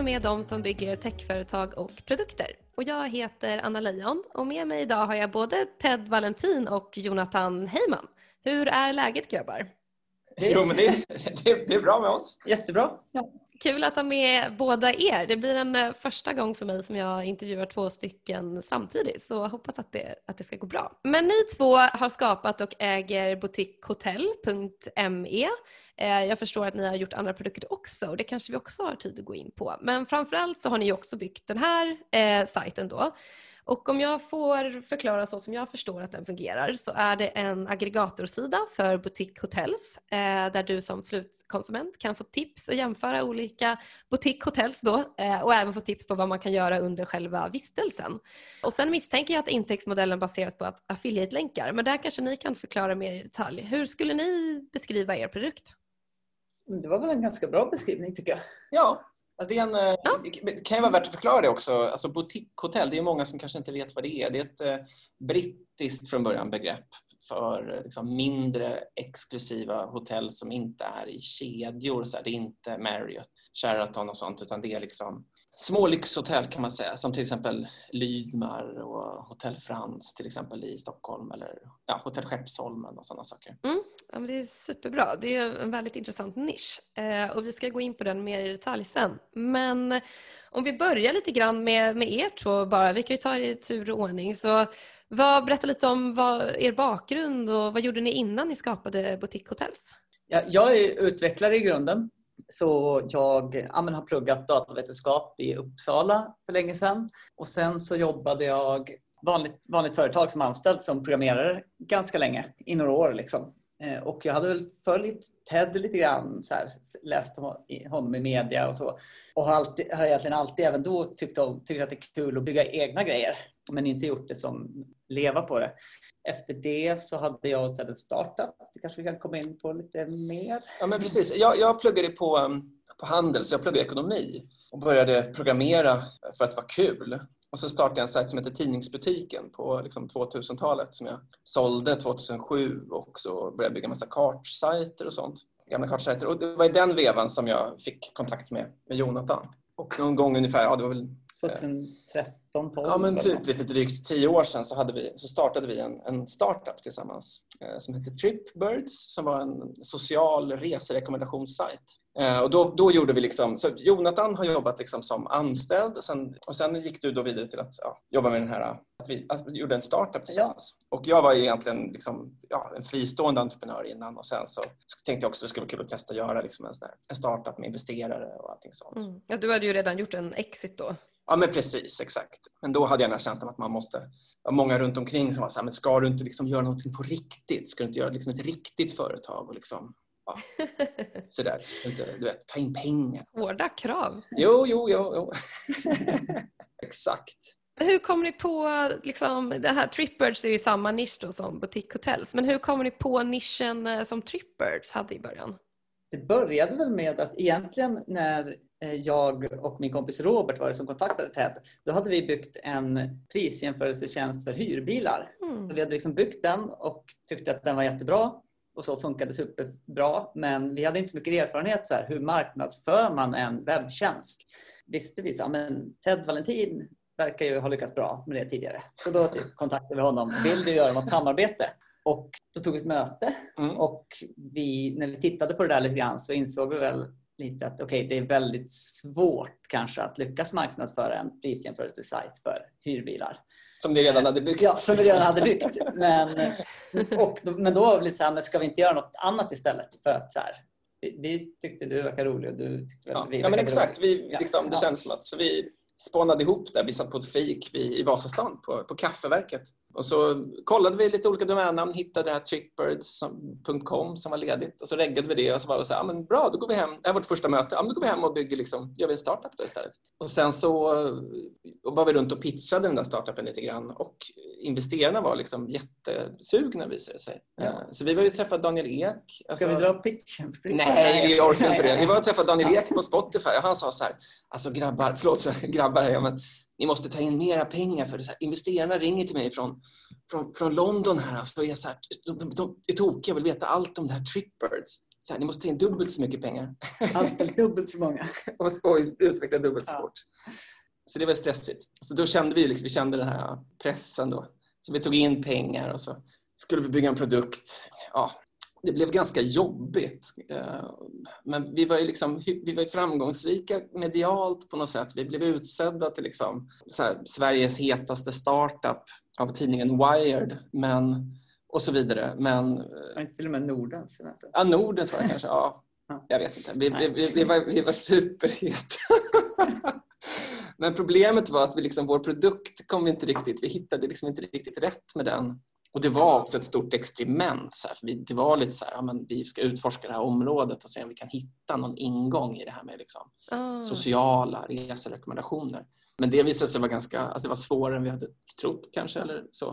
och med de som bygger techföretag och produkter. Och jag heter Anna Leijon och med mig idag har jag både Ted Valentin och Jonathan Heyman. Hur är läget grabbar? Jo, men det, det, det är bra med oss. Jättebra. Ja. Kul att ha med båda er. Det blir en eh, första gång för mig som jag intervjuar två stycken samtidigt så jag hoppas att det, att det ska gå bra. Men ni två har skapat och äger boutiquehotell.me. Eh, jag förstår att ni har gjort andra produkter också och det kanske vi också har tid att gå in på. Men framförallt så har ni också byggt den här eh, sajten då. Och om jag får förklara så som jag förstår att den fungerar så är det en aggregatorsida för Boutique Hotels eh, där du som slutkonsument kan få tips och jämföra olika Boutique Hotels då eh, och även få tips på vad man kan göra under själva vistelsen. Och sen misstänker jag att intäktsmodellen baseras på att affiliate-länkar men där kanske ni kan förklara mer i detalj. Hur skulle ni beskriva er produkt? Det var väl en ganska bra beskrivning tycker jag. Ja, Alltså det, en, eh, ja. det, kan ju vara värt att förklara det också. Alltså boutique-hotell, det är många som kanske inte vet vad det är. Det är ett eh, brittiskt från början begrepp för eh, liksom, mindre exklusiva hotell som inte är i kedjor. Så här, det är inte Marriott, Sheraton och sånt utan det är liksom små lyxhotell kan man säga som till exempel Lydmar och Hotell Frans till exempel i Stockholm eller ja, Hotell Skeppsholmen och sådana saker. Mm. Ja, men det är superbra. Det är en väldigt intressant nisch eh, och vi ska gå in på den mer i detalj sen. Men om vi börjar lite grann med, med er två bara. Vi kan ju ta det i tur och ordning. Så vad, berätta lite om vad, er bakgrund och vad gjorde ni innan ni skapade Boutique Hotels? Ja, jag är utvecklare i grunden så jag ja, har pluggat datavetenskap i Uppsala för länge sedan. Och sen så jobbade jag vanligt, vanligt företag som anställd som programmerare ganska länge, i några år. Liksom. Eh, och jag hade väl följt Ted lite grann, så här, läst honom i media och så. Och har, alltid, har egentligen alltid även då tyckt, om, tyckt att det är kul att bygga egna grejer. Men inte gjort det som leva på det. Efter det så hade jag och Ted en startup. Det kanske vi kan komma in på lite mer. Ja men precis. Jag, jag pluggade på, på handel så jag pluggade ekonomi och började programmera för att vara kul. Och så startade jag en sajt som heter Tidningsbutiken på liksom 2000-talet som jag sålde 2007 och så började jag bygga massa kartsajter och sånt. Gamla kartsajter. Och det var i den vevan som jag fick kontakt med, med Jonathan. Och någon gång ungefär, ja det var väl 2013, 12 Ja men typ lite drygt tio år sedan så, hade vi, så startade vi en, en startup tillsammans eh, som hette Tripbirds som var en social reserekommendationssajt. Eh, och då, då gjorde vi liksom, så Jonathan har jobbat liksom som anställd och sen, och sen gick du då vidare till att ja, jobba med den här, att vi, att vi gjorde en startup tillsammans. Ja. Och jag var egentligen liksom, ja, en fristående entreprenör innan och sen så tänkte jag också att det skulle vara kul att testa att göra liksom en, här, en startup med investerare och allting sånt. Mm. Ja, du hade ju redan gjort en exit då. Ja men precis, exakt. Men då hade jag den här känslan att man måste, var många runt omkring som var så här, men ska du inte liksom göra någonting på riktigt? Ska du inte göra liksom ett riktigt företag och liksom Ja. Sådär, du vet, ta in pengar. Hårda krav. Jo, jo, jo. jo. Exakt. Hur kom ni på, liksom, det här Tripbirds är ju samma nisch då som Boutique Hotels, men hur kom ni på nischen eh, som Tripbirds hade i början? Det började väl med att egentligen när eh, jag och min kompis Robert var det som kontaktade Ted, då hade vi byggt en prisjämförelsetjänst för hyrbilar. Mm. Så vi hade liksom byggt den och tyckte att den var jättebra och så funkade superbra. Men vi hade inte så mycket erfarenhet så här, hur marknadsför man en webbtjänst. Visste vi så men Ted Valentin verkar ju ha lyckats bra med det tidigare. Så då typ kontaktade vi honom. Vill du göra något samarbete? Och då tog vi ett möte mm. och vi, när vi tittade på det där lite grann så insåg vi väl lite att okay, det är väldigt svårt kanske att lyckas marknadsföra en prisjämförelsesajt för hyrbilar. Som ni redan hade byggt? Ja, som vi redan hade byggt. Men, och, men då blev det så här, men ska vi inte göra något annat istället? För att så här, vi, vi tyckte du verkar rolig och du tyckte ja. vi Ja, men exakt. Vi, liksom, det ja. känns som att så vi spånade ihop där. Vi satt på ett fik i Vasastan på, på Kaffeverket och så kollade vi lite olika domännamn, hittade det här trickbirds.com som var ledigt och så reggade vi det och så var det så här, men bra, då går vi hem. Det var vårt första möte. Ja, men då går vi hem och bygger liksom, gör vi en startup då istället. Och sen så och var vi runt och pitchade den där startupen lite grann och investerarna var liksom jättesugna visade det sig. Ja. Så vi var ju träffa Daniel Ek. Alltså, Ska vi dra pitchen? Nej, vi orkar inte det. Vi var och träffade Daniel Ek på Spotify och han sa så här, alltså grabbar, förlåt grabbar, ja, men ni måste ta in mera pengar för det. Så här, investerarna ringer till mig från, från, från London här. Alltså, är så här, de, de, de är tokiga och vill veta allt om det här Tripbirds. Så här, ni måste ta in dubbelt så mycket pengar. Anställ dubbelt så många. och, och utveckla dubbelt så fort. Ja. Så det var stressigt. Så då kände vi, liksom, vi kände den här pressen då. Så vi tog in pengar och så skulle vi bygga en produkt. Ja, det blev ganska jobbigt. Eh, men vi var ju liksom, vi var framgångsrika medialt på något sätt. Vi blev utsedda till liksom, här, Sveriges hetaste startup av tidningen Wired. Men, och så vidare. Men, var inte till och med Nordens? Ja, Nordens var det kanske. Ja, jag vet inte. Vi, vi, vi, vi var, vi var superheta. Men problemet var att vi liksom, vår produkt kom inte riktigt, vi hittade liksom inte riktigt rätt med den. Och det var också ett stort experiment. Så här, för vi, det var lite så här, ja, men vi ska utforska det här området och se om vi kan hitta någon ingång i det här med liksom, mm. sociala reserekommendationer. Men det visade sig vara ganska, alltså det var svårare än vi hade trott kanske. Eller så.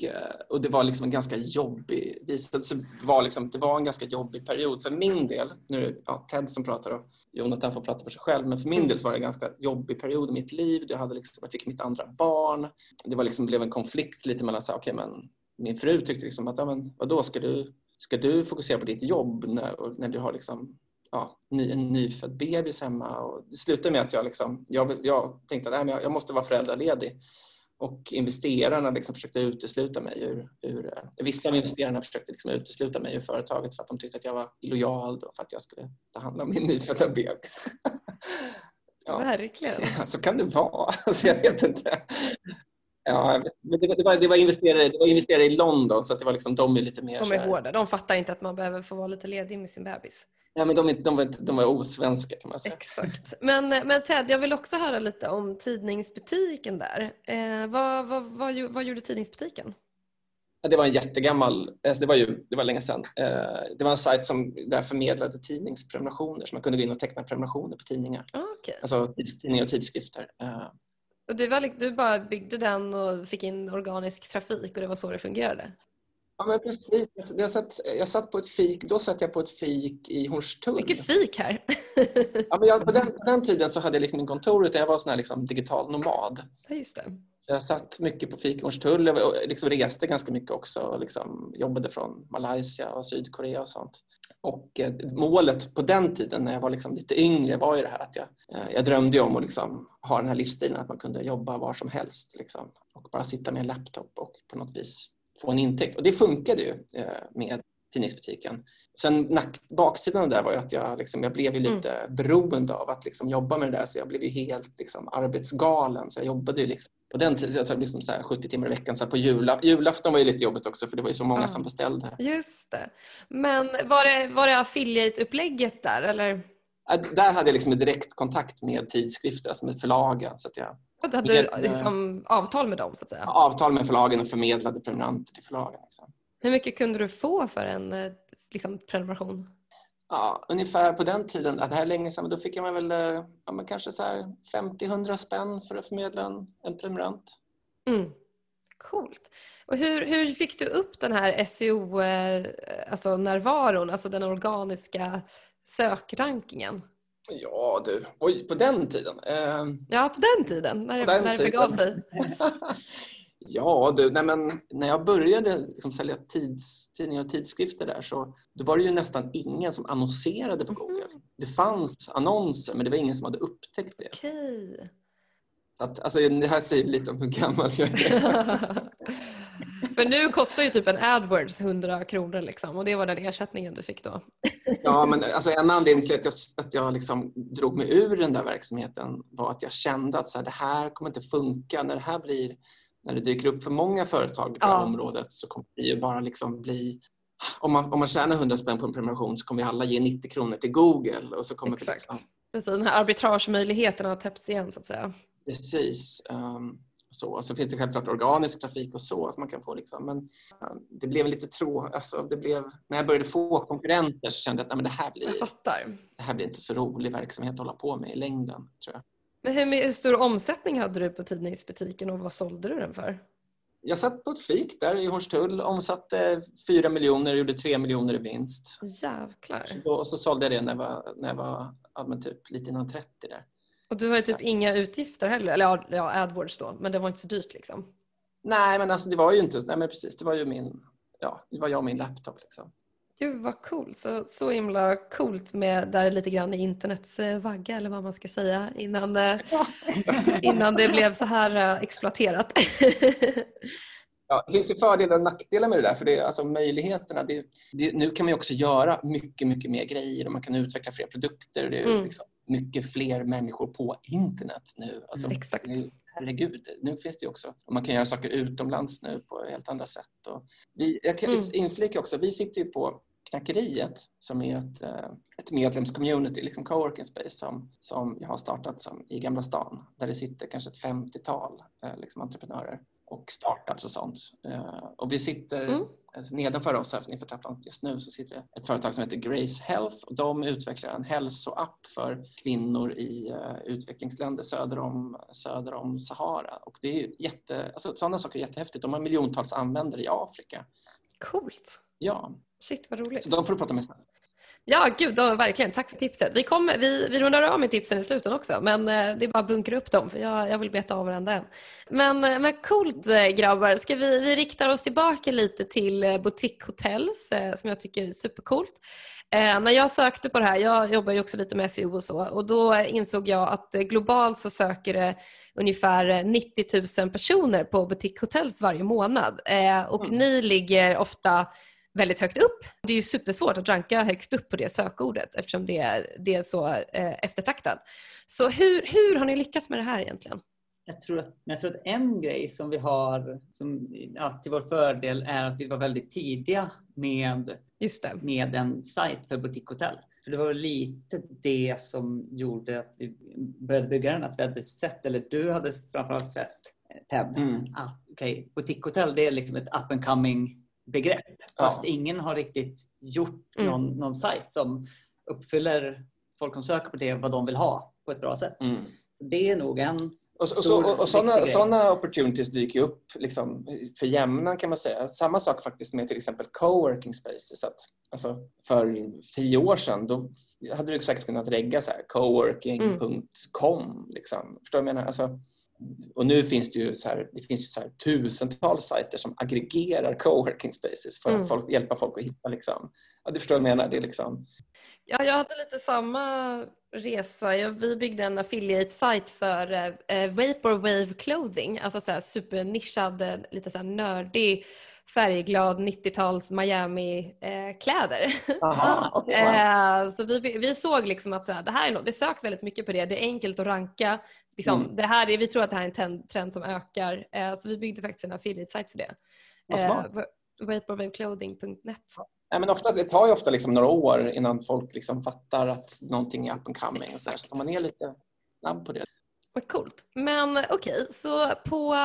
Och, eh, och det var liksom en ganska jobbig, visade sig vara liksom, det var en ganska jobbig period. För min del, nu är det ja, Ted som pratar och Jonathan får prata för sig själv, men för min mm. del var det en ganska jobbig period i mitt liv. Jag, hade liksom, jag fick mitt andra barn. Det var liksom, blev en konflikt lite mellan så, okay, men min fru tyckte liksom att, ja, men, vadå, ska du, ska du fokusera på ditt jobb när, när du har liksom, ja, ny, en nyfödd bebis hemma? Och det slutade med att jag, liksom, jag, jag tänkte att jag, jag måste vara föräldraledig. Och investerarna liksom försökte utesluta mig ur, ur vissa av investerarna försökte liksom utesluta mig ur företaget för att de tyckte att jag var illojal och för att jag skulle ta hand om min nyfödda bebis. ja. Verkligen. Ja, så kan det vara. Alltså, jag vet inte. Ja, det, det, var, det, var investerare, det var investerare i London så det var liksom, de är lite mer... De är hårda. De fattar inte att man behöver få vara lite ledig med sin bebis. Ja, men de, de, de, de var osvenska kan man säga. Exakt. Men, men Ted, jag vill också höra lite om tidningsbutiken där. Eh, vad, vad, vad, vad gjorde tidningsbutiken? Det var en jättegammal, alltså det var ju det var länge sedan. Eh, det var en sajt som där förmedlade tidningsprenumerationer så man kunde gå in och teckna prenumerationer på tidningar. Okay. Alltså tidningar och tidskrifter. Eh, och du, var, du bara byggde den och fick in organisk trafik och det var så det fungerade? Ja, men precis. Jag satt, jag satt på ett fik, då satt jag på ett fik i Hornstull. Mycket fik här. ja, men jag, på, den, på den tiden så hade jag liksom kontor utan jag var sån här liksom digital nomad. Ja, just det. Så jag satt mycket på fik i Hornstull och liksom reste ganska mycket också. Och liksom jobbade från Malaysia och Sydkorea och sånt. Och eh, målet på den tiden när jag var liksom lite yngre var ju det här att jag, eh, jag drömde om att liksom ha den här livsstilen att man kunde jobba var som helst liksom, och bara sitta med en laptop och på något vis få en intäkt. Och det funkade ju eh, med tidningsbutiken. Sen baksidan av det var ju att jag, liksom, jag blev ju lite mm. beroende av att liksom, jobba med det där så jag blev ju helt liksom, arbetsgalen. Så jag jobbade ju liksom, på den tiden, tror liksom så 70 timmar i veckan. Så på jula, julafton var ju lite jobbigt också för det var ju så många ja. som beställde. Just det. Men var det, var det affiliate-upplägget där eller? Där hade jag liksom direktkontakt med tidskrifter, alltså med förlagen. Så att jag du hade liksom avtal med dem så att säga? Avtal med förlagen och förmedlade prenumeranter till förlagen. Liksom. Hur mycket kunde du få för en eh, liksom, prenumeration? Ja, ungefär på den tiden, det här är länge sedan, då fick jag väl eh, ja, men kanske 50-100 spänn för att förmedla en, en prenumerant. Mm. Coolt. Och hur, hur fick du upp den här SEO-närvaron, alltså, alltså den organiska sökrankingen? Ja du, oj, på den tiden? Eh... Ja, på den tiden, när, den när det begav sig. ja du, nej men när jag började liksom sälja tids, tidningar och tidskrifter där så då var det ju nästan ingen som annonserade på Google. Mm. Det fanns annonser men det var ingen som hade upptäckt det. Okay. Så att, alltså, det här säger lite om hur gammal jag är. För nu kostar ju typ en AdWords 100 kronor liksom, och det var den ersättningen du fick då. ja, men alltså, en anledning till att jag, att jag liksom drog mig ur den där verksamheten var att jag kände att så här, det här kommer inte funka. När det här blir, när det dyker upp för många företag på ja. området så kommer det ju bara liksom bli om man, om man tjänar 100 spänn på en prenumeration så kommer vi alla ge 90 kronor till Google. Och så kommer Exakt. Liksom... Precis, den här arbitragemöjligheten har täppts igen så att säga. Precis. Um, så. så finns det självklart organisk trafik och så. Att man kan få liksom, men um, det blev lite trå... Alltså, det blev, när jag började få konkurrenter så kände jag att nej, men det, här blir, det här blir inte så rolig verksamhet att hålla på med i längden. tror jag. Men hur, hur stor omsättning hade du på tidningsbutiken och vad sålde du den för? Jag satt på ett fik där i Hornstull, omsatte 4 miljoner och gjorde 3 miljoner i vinst. Jävlar. Så, då, så sålde jag det när jag var, när jag var ja, typ lite innan 30 där. Och du har ju typ inga utgifter heller, eller ja, AdWords då, men det var inte så dyrt liksom. Nej, men alltså det var ju inte, nej men precis, det var ju min, ja, det var jag och min laptop liksom. Gud vad cool. Så, så himla coolt med där lite grann i internets eh, vagga eller vad man ska säga innan, eh, innan det blev så här eh, exploaterat. Ja, det finns ju fördelar och nackdelar med det där. För det, alltså, möjligheterna, det, det, nu kan man ju också göra mycket, mycket mer grejer och man kan utveckla fler produkter. Det är mm. liksom mycket fler människor på internet nu. Alltså, Exakt. Nu, herregud, nu finns det också. Och man kan göra saker utomlands nu på helt andra sätt. Och vi, jag kan mm. inflika också, vi sitter ju på Knackeriet som är ett, eh, ett medlemscommunity, liksom coworking space som, som jag har startat som, i Gamla stan där det sitter kanske ett 50-tal eh, liksom entreprenörer och startups och sånt. Eh, och vi sitter mm. alltså nedanför oss här inför trappan just nu så sitter det ett företag som heter Grace Health och de utvecklar en hälsoapp för kvinnor i utvecklingsländer söder om, söder om Sahara. Och det är jätte, alltså, sådana saker är jättehäftigt. De har miljontals användare i Afrika. Coolt. Ja, Shit vad roligt. Så de får du prata med sen. Ja, gud, då, verkligen. Tack för tipset. Vi, kommer, vi, vi rundar av med tipsen i slutet också, men eh, det är bara att bunkra upp dem för jag, jag vill beta av varenda en. Men, eh, men coolt eh, grabbar. Ska vi, vi riktar oss tillbaka lite till eh, Boutique Hotels eh, som jag tycker är supercoolt. Eh, när jag sökte på det här, jag jobbar ju också lite med SEO och så, och då insåg jag att globalt så söker det ungefär 90 000 personer på Boutique Hotels varje månad. och mm. ni ligger ofta väldigt högt upp. Det är ju supersvårt att ranka högst upp på det sökordet eftersom det är, det är så eh, eftertraktat. Så hur, hur har ni lyckats med det här egentligen? Jag tror, att, jag tror att en grej som vi har som, ja, till vår fördel är att vi var väldigt tidiga med, Just det. med en sajt för butikshotell. För det var lite det som gjorde att vi började bygga den. Att vi hade sett, eller du hade framförallt sett Ted, mm. att okay, butikshotell det är liksom ett up and coming begrepp. Fast ja. ingen har riktigt gjort mm. någon, någon sajt som uppfyller folk som söker på det vad de vill ha på ett bra sätt. Mm. Det är nog en och, stor, och, och, och sådana, sådana opportunities dyker upp liksom, för jämnan kan man säga. Samma sak faktiskt med till exempel coworking spaces. Att, alltså, för tio år sedan då hade du säkert kunnat regga så här, coworking.com. Mm. Liksom. Förstår du vad jag menar? Alltså, och nu finns det ju, så här, det finns ju så tusentals sajter som aggregerar coworking spaces för mm. att folk, hjälpa folk att hitta. Liksom. Ja, du förstår vad jag menar. Det är liksom... ja, jag hade lite samma resa. Jag, vi byggde en affiliate-sajt för eh, Vaporwave Clothing, alltså så här supernischad, eh, lite så här nördig färgglad 90-tals Miami-kläder. Eh, okay, eh, så vi, vi såg liksom att så här, det här är något, det söks väldigt mycket på det, det är enkelt att ranka. Liksom, mm. det här är, vi tror att det här är en trend som ökar, eh, så vi byggde faktiskt en affiliate-sajt för det. Eh, Vaporwaveclothing.net. Ja, men ofta, det tar ju ofta liksom några år innan folk liksom fattar att någonting är up and coming. Och så, så man är lite snabb på det. Vad coolt. Men okej, okay, så på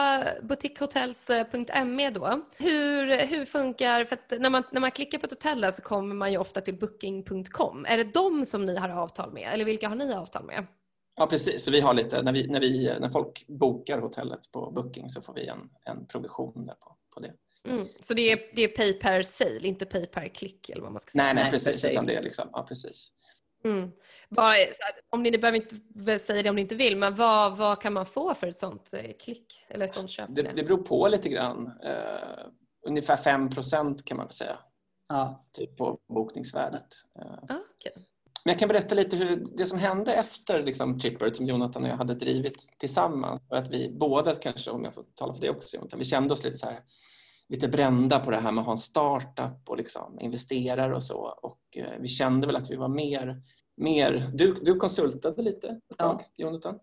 boutiquehotels.me då. Hur, hur funkar, för när man, när man klickar på ett hotell så kommer man ju ofta till booking.com. Är det de som ni har avtal med eller vilka har ni avtal med? Ja precis, så vi har lite, när, vi, när, vi, när folk bokar hotellet på booking så får vi en, en provision där på, på det. Mm, så det är, det är pay per sale, inte pay per klick eller vad man ska säga? Nej, nej precis, utan det är liksom, ja precis. Mm. Bara, om ni, ni behöver inte säga det om ni inte vill, men vad, vad kan man få för ett sånt eh, klick eller ett sånt köp? Det, det beror på lite grann. Uh, ungefär 5 procent kan man säga. Ja. Typ på bokningsvärdet. Uh. Ah, okay. Men jag kan berätta lite hur det som hände efter liksom, Tripbird som Jonathan och jag hade drivit tillsammans. För att vi båda kanske, om jag får tala för det också Jonathan, vi kände oss lite så här lite brända på det här med att ha en startup och liksom investerare och så. Och eh, vi kände väl att vi var mer mer... Du, du konsultade lite ett tag, ja. Jonathan?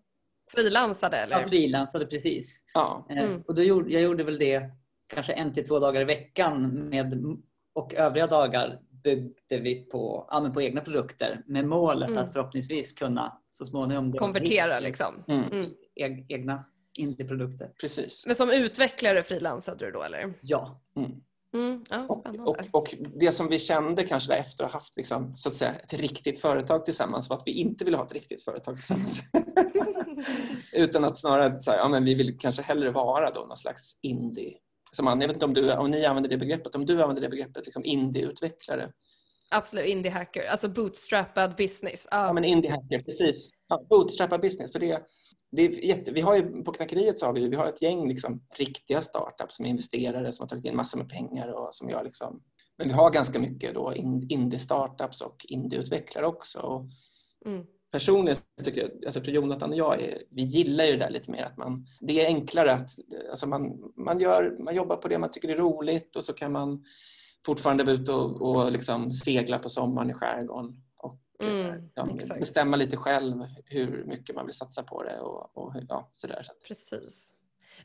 Frilansade eller? Ja, frilansade precis. Ja. Eh, mm. Och då gjorde, jag gjorde väl det kanske en till två dagar i veckan med, och övriga dagar byggde vi på, ja, på egna produkter med målet mm. att förhoppningsvis kunna så småningom konvertera liksom. Mm. egna indieprodukter. Precis. Men som utvecklare frilansade du då eller? Ja. Mm. Mm, ja, och, och, och, det som vi kände kanske efter att ha haft liksom, så att säga, ett riktigt företag tillsammans var att vi inte ville ha ett riktigt företag tillsammans. Utan att snarare så här, ja, men vi vill kanske hellre vara då någon slags indie. Som jag vet inte om, du, om ni använder det begreppet, om du använder det begreppet, liksom indieutvecklare. Absolut, indie-hacker, alltså bootstrappad business. Ah. Ja, men indie-hacker, precis. Ja, bootstrappa business. För det, det är jätte, vi har ju, på Knackeriet så har vi, vi har ett gäng liksom, riktiga startups som är investerare som har tagit in massor med pengar och som gör liksom, men vi har ganska mycket då indie-startups och indie-utvecklare också. Mm. Personligen tycker jag, alltså Jonathan och jag, är, vi gillar ju det där lite mer att man, det är enklare att alltså man, man, gör, man jobbar på det man tycker är roligt och så kan man fortfarande vara ute och, och liksom segla på sommaren i skärgården och mm, liksom, bestämma lite själv hur mycket man vill satsa på det och, och ja, sådär. Precis.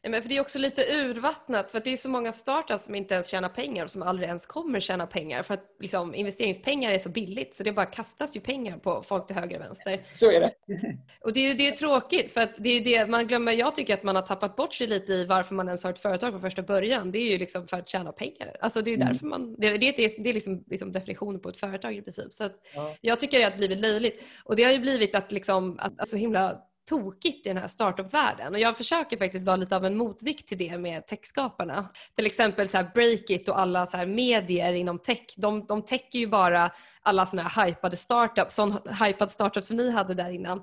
Nej, men för det är också lite urvattnat för det är så många startups som inte ens tjänar pengar och som aldrig ens kommer tjäna pengar för att liksom, investeringspengar är så billigt så det bara kastas ju pengar på folk till höger och vänster. Så är det. Och det är, det är tråkigt för att det är det man glömmer. Jag tycker att man har tappat bort sig lite i varför man ens har ett företag från första början. Det är ju liksom för att tjäna pengar. Alltså det är mm. därför man, det, det, det är, liksom, liksom definitionen på ett företag i princip. Så ja. Jag tycker att det har blivit löjligt och det har ju blivit att, liksom, att alltså himla tokigt i den här startup-världen. Och jag försöker faktiskt vara lite av en motvikt till det med techskaparna. Till exempel så här Breakit och alla så här medier inom tech, de, de täcker ju bara alla sådana här hypade startups, sån hypad startup som ni hade där innan.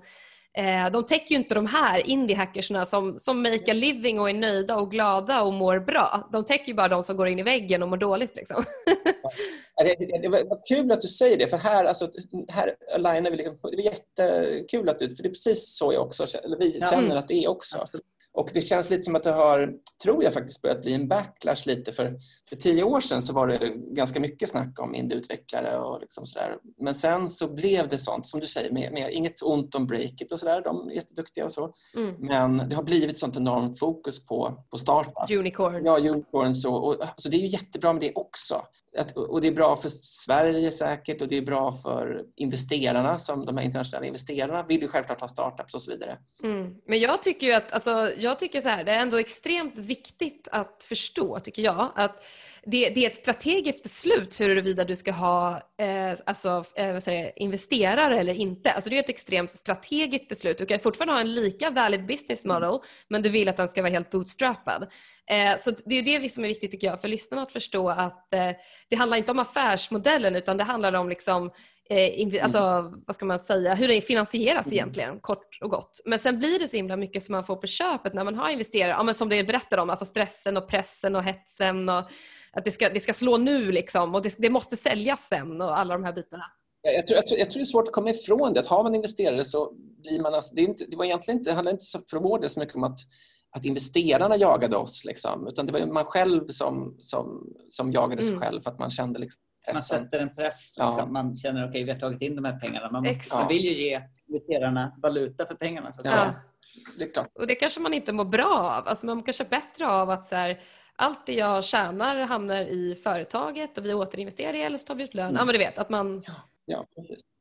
Eh, de täcker ju inte de här indie-hackersna som, som make a living och är nöjda och glada och mår bra. De täcker ju bara de som går in i väggen och mår dåligt. Liksom. Ja, det, det, det, var kul att du säger det, för här, alltså, här alignar vi. Liksom, det är jättekul att du, för det är precis så jag också eller vi känner att det är också. Absolut. Och det känns lite som att det har, tror jag faktiskt, börjat bli en backlash lite. För, för tio år sedan så var det ganska mycket snack om indieutvecklare och liksom sådär. Men sen så blev det sånt, som du säger, med, med inget ont om Breakit och sådär. De är jätteduktiga och så. Mm. Men det har blivit sånt enormt fokus på, på startup. Unicorns. Ja, unicorns. Och, och, alltså det är ju jättebra med det också. Att, och det är bra för Sverige säkert och det är bra för investerarna, som de här internationella investerarna vill ju självklart ha startups och så vidare. Mm. Men jag tycker ju att, alltså, jag tycker så här, det är ändå extremt viktigt att förstå, tycker jag, att det, det, är ett strategiskt beslut huruvida du ska ha eh, alltså, eh, säger, investerare eller inte. Alltså det är ett extremt strategiskt beslut. Du kan fortfarande ha en lika valid business model mm. men du vill att den ska vara helt bootstrappad. Eh, så det är det som är viktigt tycker jag för lyssnarna att förstå att eh, det handlar inte om affärsmodellen utan det handlar om liksom Eh, alltså, mm. vad ska man säga, hur det finansieras mm. egentligen, kort och gott. Men sen blir det så himla mycket som man får på köpet när man har investerat, ja, men som det berättar om, alltså stressen och pressen och hetsen och att det ska, det ska slå nu liksom och det, det måste säljas sen och alla de här bitarna. Jag tror, jag, tror, jag tror det är svårt att komma ifrån det. Att har man investerare så blir man... Alltså, det, är inte, det var egentligen inte, det handlar inte för vår del så mycket om att, att investerarna jagade oss. Liksom, utan det var man själv som, som, som jagade sig mm. själv för att man kände liksom, man sätter en press. Liksom. Ja. Man känner okej, okay, vi har tagit in de här pengarna. Man, måste, man vill ju ge investerarna valuta för pengarna. Så ja. Det är klart. Och det kanske man inte mår bra av. Alltså man kanske är bättre av att så här, allt det jag tjänar hamnar i företaget och vi återinvesterar det eller så tar vi ut lön. Mm. Ja, men du vet, att man... Ja, ja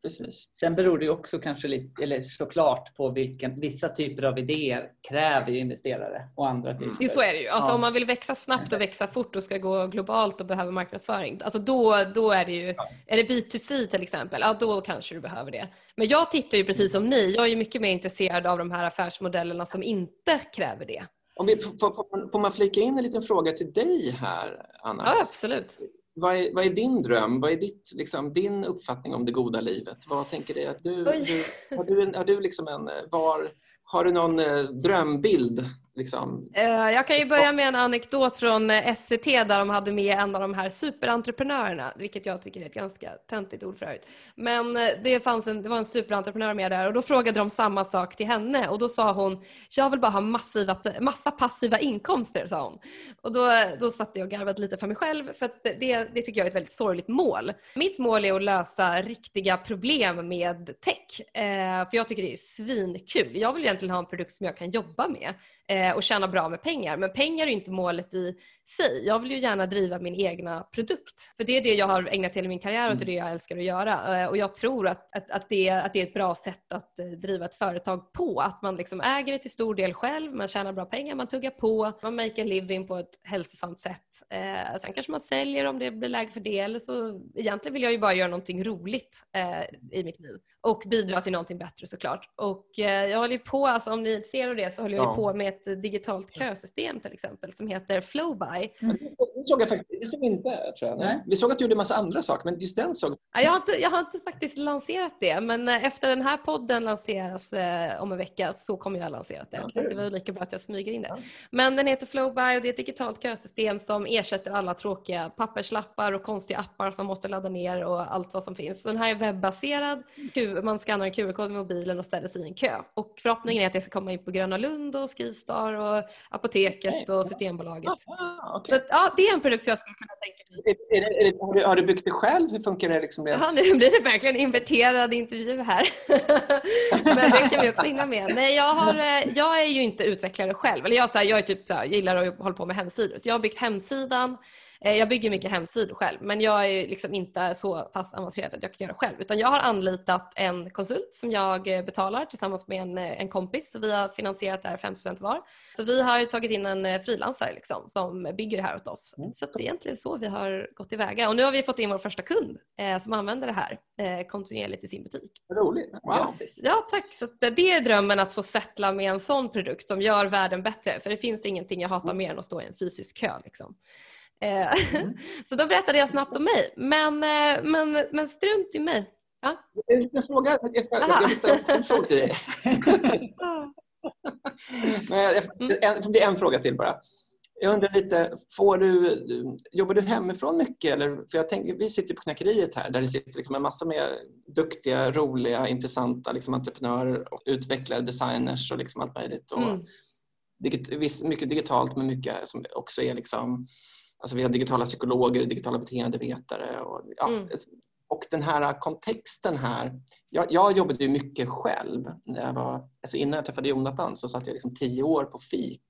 precis. Sen beror det också kanske lite, eller såklart på vilken, vissa typer av idéer kräver investerare och andra typer. Jo, så är det ju. Alltså, ja. Om man vill växa snabbt och växa fort och ska gå globalt och behöver marknadsföring, alltså då, då är det ju, är det B2C till exempel, ja då kanske du behöver det. Men jag tittar ju precis som ni, jag är ju mycket mer intresserad av de här affärsmodellerna som inte kräver det. Om vi, får, får, får man flika in en liten fråga till dig här, Anna? Ja, absolut vad är, vad är, din dröm? Vad är ditt, liksom, din uppfattning om det goda livet? Vad tänker du? Att du, du har du, en, har du liksom en, var, har du någon eh, drömbild Liksom... Eh, jag kan ju börja med en anekdot från eh, SCT där de hade med en av de här superentreprenörerna, vilket jag tycker är ett ganska töntigt ord för övrigt. Men eh, det, fanns en, det var en superentreprenör med där och då frågade de samma sak till henne och då sa hon, jag vill bara ha massiva, massa passiva inkomster, sa hon. Och då, då satt jag och garvade lite för mig själv för det, det tycker jag är ett väldigt sorgligt mål. Mitt mål är att lösa riktiga problem med tech, för jag tycker det är svinkul. Jag vill egentligen ha en produkt som jag kan jobba med och tjäna bra med pengar. Men pengar är inte målet i sig. Jag vill ju gärna driva min egna produkt. För det är det jag har ägnat hela min karriär och det är det jag älskar att göra. Eh, och jag tror att, att, att, det, att det är ett bra sätt att eh, driva ett företag på. Att man liksom äger det till stor del själv, man tjänar bra pengar, man tuggar på, man make a living på ett hälsosamt sätt. Eh, sen kanske man säljer om det blir läge för det. Eller så, egentligen vill jag ju bara göra någonting roligt eh, i mitt liv och bidra till någonting bättre såklart. Och eh, jag håller på, alltså, om ni ser det så håller jag ja. på med ett digitalt kösystem till exempel som heter Flowby. Mm. Det såg jag faktiskt det såg inte, tror jag. Nej. Vi såg att du gjorde en massa andra saker, men just den såg jag har, inte, jag har inte faktiskt lanserat det, men eh, efter den här podden lanseras eh, om en vecka så kommer jag lansera det. Ja, så det var lika bra att jag smyger in det. Ja. Men den heter Flowby och det är ett digitalt kösystem som ersätter alla tråkiga papperslappar och konstiga appar som måste ladda ner och allt vad som finns. Så den här är webbaserad. Man skannar en QR-kod med mobilen och ställer sig i en kö. Och förhoppningen är att det ska komma in på Gröna Lund och Skistar och Apoteket och Systembolaget. Ah, okay. så, ja, det är en produkt som jag skulle kunna tänka mig. Är, är, är, har, du, har, du, byggt det själv? Hur funkar det? Liksom ja, nu blir det verkligen inverterad intervju här. Men det kan vi också hinna med. Nej, jag, har, eh, jag är ju inte utvecklare själv. Eller jag, så här, jag är typ, så här, gillar att hålla på med hemsidor. Så jag har byggt hemsidan jag bygger mycket hemsidor själv men jag är liksom inte så pass avancerad att jag kan göra själv utan jag har anlitat en konsult som jag eh, betalar tillsammans med en, eh, en kompis. Vi har finansierat det här 5 var. Så vi har tagit in en frilansare liksom, som bygger det här åt oss. Mm. Så det är egentligen så vi har gått tillväga och nu har vi fått in vår första kund eh, som använder det här eh, kontinuerligt i sin butik. Roligt! Wow. Ja tack! Så det är drömmen att få settla med en sån produkt som gör världen bättre för det finns ingenting jag hatar mer än att stå i en fysisk kö. Liksom. Eh, mm. Så då berättade jag snabbt om mig. Men, eh, men, men strunt i mig. Ja? En fråga. Jag en fråga till dig. det blir en fråga till bara. Jag undrar lite, får du, jobbar du hemifrån mycket? Eller, för jag tänker, vi sitter på Knackeriet här där det sitter liksom en massa med duktiga, roliga, intressanta liksom entreprenörer, och utvecklare, designers och liksom allt möjligt. Och mm. mycket digitalt men mycket som också är liksom Alltså vi har digitala psykologer, digitala beteendevetare och, ja, mm. och den här kontexten här. Jag, jag jobbade ju mycket själv. När jag var, alltså innan jag träffade Jonathan så satt jag liksom tio år på FIK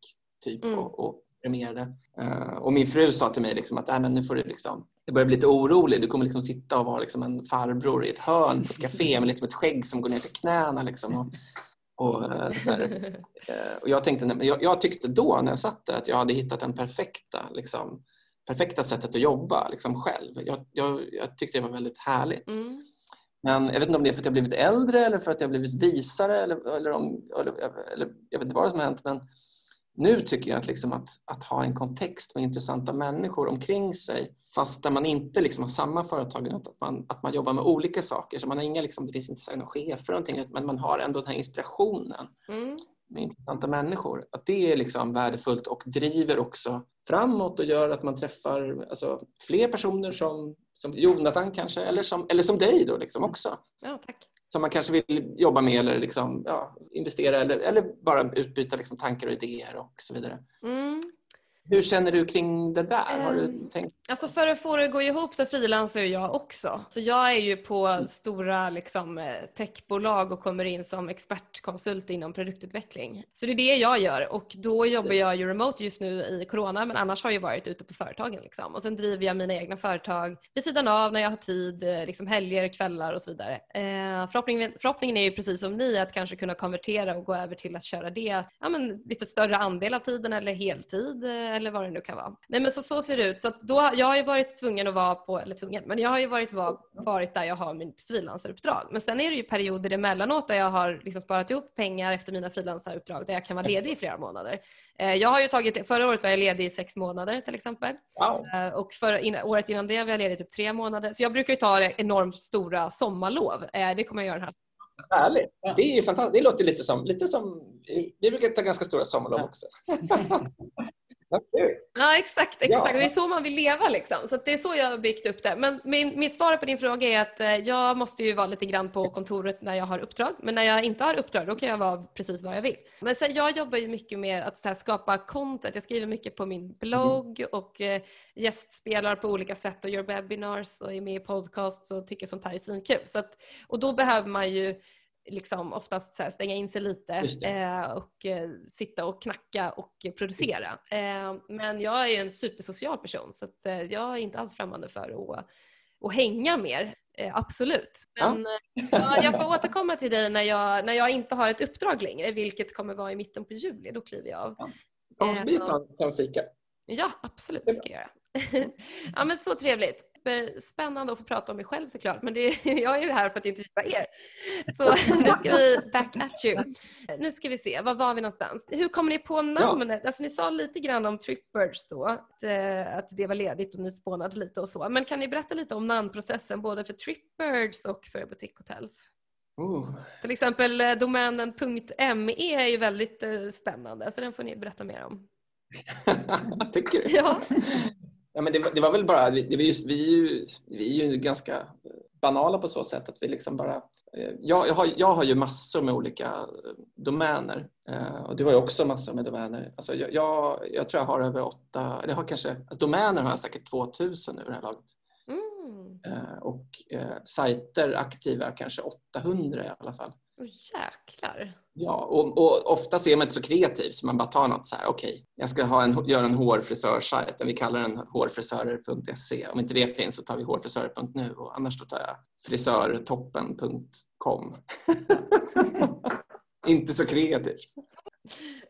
typ, mm. och, och premierade. Uh, och min fru sa till mig liksom att äh, men nu får du liksom, jag börjar bli lite orolig. Du kommer liksom sitta och vara liksom en farbror i ett hörn på ett café med liksom ett skägg som går ner till knäna. Liksom, och, och, eh, uh, och jag, tänkte, jag, jag, tyckte då när jag satt där att jag hade hittat den perfekta liksom, perfekta sättet att jobba liksom själv. Jag, jag, jag tyckte det var väldigt härligt. Mm. Men jag vet inte om det är för att jag blivit äldre eller för att jag blivit visare eller, eller, om, eller, eller jag vet inte vad som har hänt men nu tycker jag att, liksom att, att ha en kontext med intressanta människor omkring sig fast där man inte liksom har samma företag att man, att man jobbar med olika saker. Så man har inga, liksom, det finns inte några chefer någonting, men man har ändå den här inspirationen mm. Med intressanta människor. Att det är liksom värdefullt och driver också framåt och gör att man träffar alltså, fler personer som, som Jonathan kanske eller som, eller som dig då liksom också. Ja, tack. Som man kanske vill jobba med eller liksom, ja, investera eller, eller bara utbyta liksom, tankar och idéer och så vidare. Mm. Hur känner du kring det där? Har du ehm, tänkt? Alltså för att få det att gå ihop så frilansar jag också. Så jag är ju på mm. stora liksom, eh, techbolag och kommer in som expertkonsult inom produktutveckling. Så det är det jag gör och då jobbar jag ju remote just nu i corona men annars har jag varit ute på företagen. Liksom. Och sen driver jag mina egna företag vid sidan av när jag har tid, eh, liksom helger, kvällar och så vidare. Eh, förhoppningen, förhoppningen är ju precis som ni att kanske kunna konvertera och gå över till att köra det ja, men lite större andel av tiden eller heltid eller vad det nu kan vara. Nej men så, så ser det ut. Så då, jag har ju varit tvungen att vara på, eller tvungen, men jag har ju varit, var, varit där jag har mitt frilansaruppdrag. Men sen är det ju perioder emellanåt där jag har liksom sparat ihop pengar efter mina frilansaruppdrag där jag kan vara ledig i flera månader. Eh, jag har ju tagit, förra året var jag ledig i sex månader till exempel. Wow. Eh, och för, in, året innan det var jag ledig i typ tre månader. Så jag brukar ju ta enormt stora sommarlov. Eh, det kommer jag göra här Härligt. Det är fantastiskt. Det låter lite som, lite som vi brukar ta ganska stora sommarlov också. Ja exakt, exakt. Ja. det är så man vill leva liksom. Så det är så jag har byggt upp det. Men min, mitt svar på din fråga är att eh, jag måste ju vara lite grann på kontoret när jag har uppdrag. Men när jag inte har uppdrag då kan jag vara precis var jag vill. Men sen, jag jobbar ju mycket med att här, skapa content. Jag skriver mycket på min blogg mm. och eh, gästspelar på olika sätt och gör webinars och är med i podcasts och tycker sånt här är svinkul. Så att, och då behöver man ju liksom oftast så stänga in sig lite eh, och eh, sitta och knacka och producera. Eh, men jag är en supersocial person så att, eh, jag är inte alls främmande för att, att hänga mer. Eh, absolut. Men ja. jag får återkomma till dig när jag, när jag inte har ett uppdrag längre, vilket kommer vara i mitten på juli. Då kliver jag av. Kom förbi och ta en fika. Ja, absolut. Det ska jag göra. ja, men så trevligt. Superspännande att få prata om mig själv såklart, men det, jag är ju här för att intervjua er. Så nu ska vi back at you. Nu ska vi se, var var vi någonstans? Hur kom ni på namnet? Ja. Alltså, ni sa lite grann om Tripbirds då, att, eh, att det var ledigt och ni spånade lite och så. Men kan ni berätta lite om namnprocessen både för Tripbirds och för Boutique Hotels? Uh. Till exempel eh, domänen .me är ju väldigt eh, spännande, så den får ni berätta mer om. Tycker du? Ja. Ja men det, det var väl bara, det var just, vi, är ju, vi är ju ganska banala på så sätt att vi liksom bara... Eh, jag, jag, har, jag har ju massor med olika domäner och du har ju också massor med domäner. Alltså jag, jag, jag tror jag har över åtta, eller har kanske, domäner har jag säkert 2000 nu det här laget. Mm. Och eh, sajter aktiva kanske 800 i alla fall. Oh, jäklar. Ja, och, och ofta är man inte så kreativ så man bara tar något så här, okej, okay, jag ska ha en, göra en hårfrisörsajt vi kallar den hårfrisörer.se. Om inte det finns så tar vi hårfrisörer.nu och annars då tar jag frisörtoppen.com. inte så kreativt.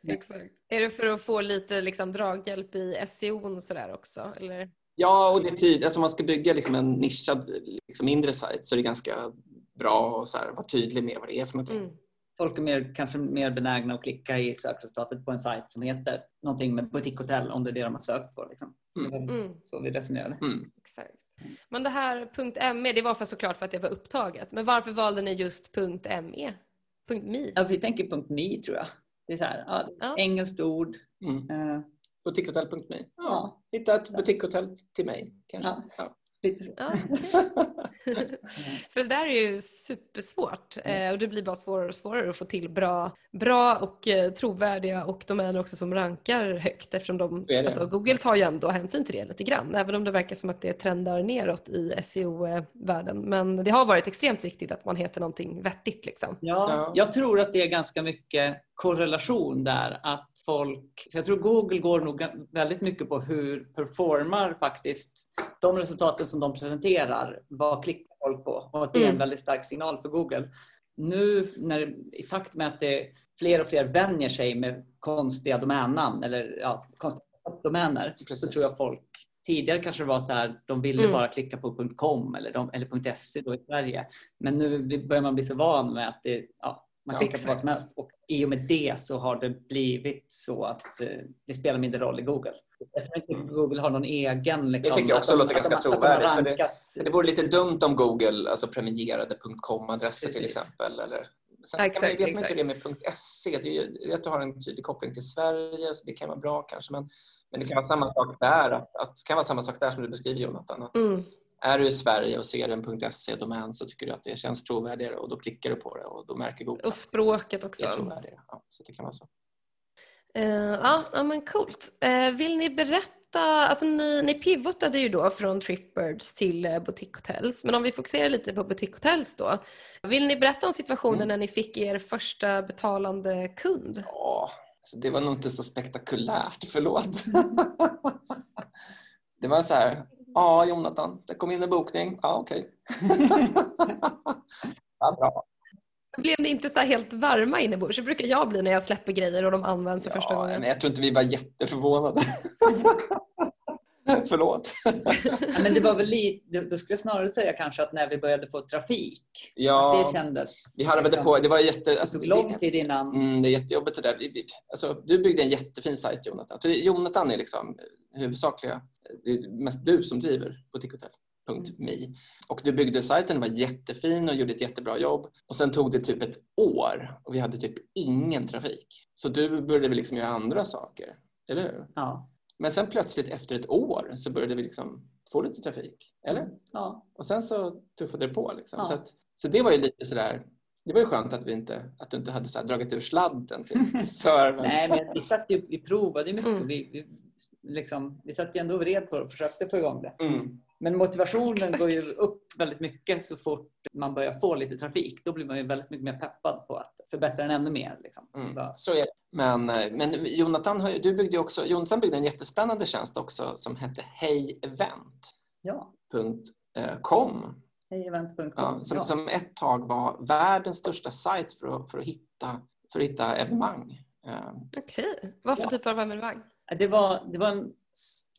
Exakt. Är det för att få lite liksom, draghjälp i SEO och sådär också? Eller? Ja, och det är tydligt. Alltså man ska bygga liksom en nischad liksom mindre sajt så är det ganska bra att vara tydlig med vad det är för någonting. Mm. Folk är mer, kanske mer benägna att klicka i sökresultatet på en sajt som heter någonting med butikhotell om det är det de har sökt på. Liksom. Så, mm. mm. så vi resonerade. Mm. Exakt. Men det här .me, det var för såklart för att det var upptaget. Men varför valde ni just .me? .me? Ja, vi tänker .me tror jag. Det är så här, ja, ja. engelskt ord. Mm. Uh, Butikshotell.me. Ja. ja. Hitta ett butikhotell till mig kanske. Ja. Lite så. Ja, För det där är ju supersvårt eh, och det blir bara svårare och svårare att få till bra, bra och eh, trovärdiga och domäner också som rankar högt eftersom de, alltså, Google tar ju ändå hänsyn till det lite grann även om det verkar som att det trendar neråt i SEO-världen. Men det har varit extremt viktigt att man heter någonting vettigt. Liksom. Ja, jag tror att det är ganska mycket korrelation där. Att folk, jag tror Google går nog väldigt mycket på hur performar faktiskt de resultaten som de presenterar. Vad klickar folk på? Och att det är en mm. väldigt stark signal för Google. Nu när, i takt med att det fler och fler vänjer sig med konstiga domännamn eller ja, konstiga domäner Precis. så tror jag folk Tidigare kanske det var så här, de ville mm. bara klicka på .com eller, de, eller .se då i Sverige. Men nu börjar man bli så van med att det, ja, man klickar ja, på vad som helst och i och med det så har det blivit så att eh, det spelar mindre roll i Google. Jag tror inte Google har någon egen... Liksom, det tycker jag också de, låter ganska trovärdigt. För det, för det vore lite dumt om Google alltså, premierade .com-adresser till exempel. Eller, sen exakt, man, vet man inte det med .se. Det är ju att du har en tydlig koppling till Sverige, så det kan vara bra kanske. Men, men det kan vara samma sak där, att, att, kan vara samma sak där som du beskriver Jonathan. Att, mm är du i Sverige och ser en .se-domän så tycker du att det känns trovärdigare och då klickar du på det och då märker Google Och språket också. Ja, så det kan vara så. Uh, ja, ja, men coolt. Uh, vill ni berätta, alltså ni, ni pivotade ju då från Tripbirds till uh, Boutique Hotels, men om vi fokuserar lite på Boutique Hotels då. Vill ni berätta om situationen mm. när ni fick er första betalande kund? Ja, alltså det var nog inte så spektakulärt, förlåt. det var så här, Ja, Jonathan, det kom in en bokning. Ja, okej. Okay. ja, bra. Blev ni inte så helt varma inombords? Så brukar jag bli när jag släpper grejer och de används för ja, första gången. Men jag tror inte vi var jätteförvånade. Förlåt. ja, men det var väl lite, då skulle jag snarare säga kanske att när vi började få trafik. Ja, det kändes... Vi harvade liksom, på. Det var jätte... Alltså, det lång tid innan. Mm, det är jättejobbigt det där. Alltså, du byggde en jättefin sajt Jonathan. För Jonathan är liksom huvudsakliga, det är mest du som driver boutiquehotell.me. Och du byggde sajten, var jättefin och gjorde ett jättebra jobb. Och sen tog det typ ett år och vi hade typ ingen trafik. Så du började väl liksom göra andra saker, eller hur? Ja. Men sen plötsligt efter ett år så började vi liksom få lite trafik, eller? Ja. Och sen så tuffade det på. Liksom. Ja. Så, att, så det var ju lite sådär det var ju skönt att, vi inte, att du inte hade så dragit ur sladden till servern. Nej, men vi, satt ju, vi provade mycket. Mm. Vi, vi, liksom, vi satt ju ändå och vred på det och försökte få igång det. Mm. Men motivationen Exakt. går ju upp väldigt mycket så fort man börjar få lite trafik. Då blir man ju väldigt mycket mer peppad på att förbättra den ännu mer. Liksom. Mm. Så är det. Men, eh, men Jonathan, har, du byggde också, Jonathan byggde en jättespännande tjänst också som hette hejevent.com. Ja. Hejevent.com. Ja, som, ja. som ett tag var världens största sajt för att, för att, hitta, för att hitta evenemang. Eh, Okej, okay. vad för ja. typ av evenemang? Det var, det var en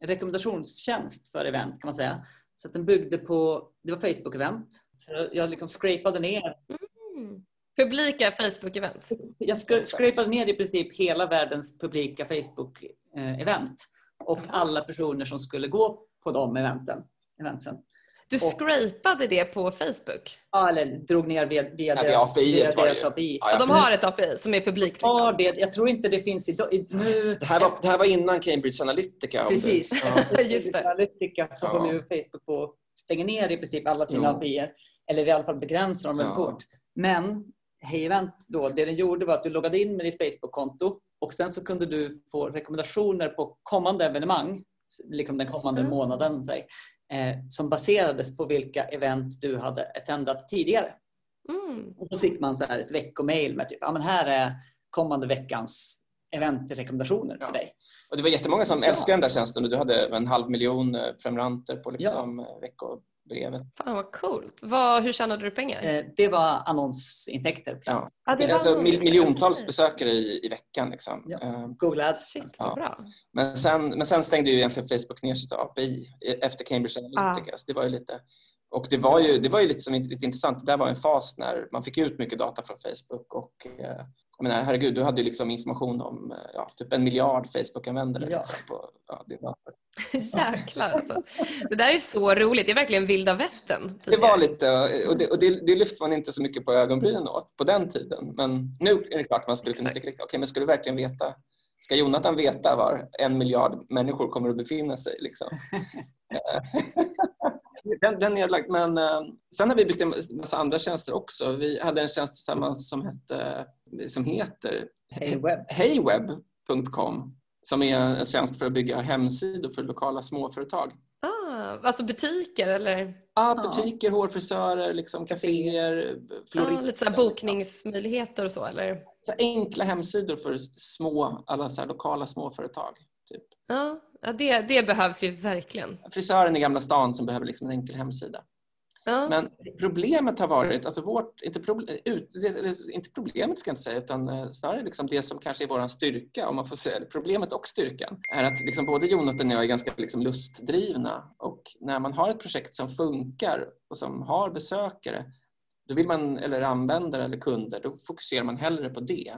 rekommendationstjänst för event kan man säga. Så att den byggde på, det var Facebook-event. Så jag liksom scrapade ner. Mm. Publika Facebook-event? Jag scrapade ner i princip hela världens publika Facebook-event och alla personer som skulle gå på de eventen. eventsen. Du scrapade det på Facebook? Ja, eller drog ner via, via ja, deras, API. Via deras API. Ja, de har ett API som är publikt? Liksom. Ja, det, jag tror inte det finns idag. Nu, det, här var, det här var innan Cambridge Analytica. Precis. Ja. Just det. Analytica så ja. nu Facebook på stänger ner i princip alla sina jo. API. Eller i alla fall begränsar dem väldigt ja. hårt. Men Hey Event då, det den gjorde var att du loggade in med ditt Facebook-konto och sen så kunde du få rekommendationer på kommande evenemang, liksom den kommande mm. månaden, säg, eh, som baserades på vilka event du hade attendat tidigare. Mm. Och då fick man så här ett veckomail med typ, ja men här är kommande veckans eventrekommendationer ja. för dig. Och det var jättemånga som ja. älskade den där tjänsten och du hade en halv miljon eh, prenumeranter på liksom ja. Brevet. Fan vad coolt. Vad, hur tjänade du pengar? Eh, det var annonsintäkter. Ja. Ah, det var alltså, miljontals besökare i, i veckan. Liksom. Ja. Uh, Google Ads. Shit, så ja. bra. Men sen, men sen stängde ju egentligen Facebook ner sitt API efter Cambridge Analytica. Ah. Det var ju lite och det var ju, det var ju lite, som, lite intressant. Det där var en fas när man fick ut mycket data från Facebook och eh, jag menar, herregud, du hade ju liksom information om ja, typ en miljard Facebook-användare. Ja. Liksom, på, ja, Jäklar alltså. Det där är så roligt. Det är verkligen vilda västern. Det var lite, och, det, och det, det lyfte man inte så mycket på ögonbrynen åt på den tiden. Men nu är det klart man skulle kunna tycka, okej okay, men skulle du verkligen veta, ska Jonathan veta var en miljard människor kommer att befinna sig? Liksom? den, den är nedlagd. Men uh, sen har vi byggt en massa andra tjänster också. Vi hade en tjänst tillsammans som, hette, som heter heyweb.com som är en tjänst för att bygga hemsidor för lokala småföretag. Ah, alltså butiker eller? Ja, butiker, ah. hårfrisörer, liksom kaféer, florister. Ah, lite så bokningsmöjligheter och så eller? Så enkla hemsidor för små, alla så lokala småföretag. Typ. Ja, det, det behövs ju verkligen. Frisören i Gamla stan som behöver liksom en enkel hemsida. Ja. Men problemet har varit, alltså vårt, inte, problem, inte problemet ska jag inte säga, utan eh, snarare liksom det som kanske är vår styrka, om man får säga det, problemet och styrkan, är att liksom både Jonathan och jag är ganska liksom lustdrivna och när man har ett projekt som funkar och som har besökare, då vill man, eller användare eller kunder, då fokuserar man hellre på det.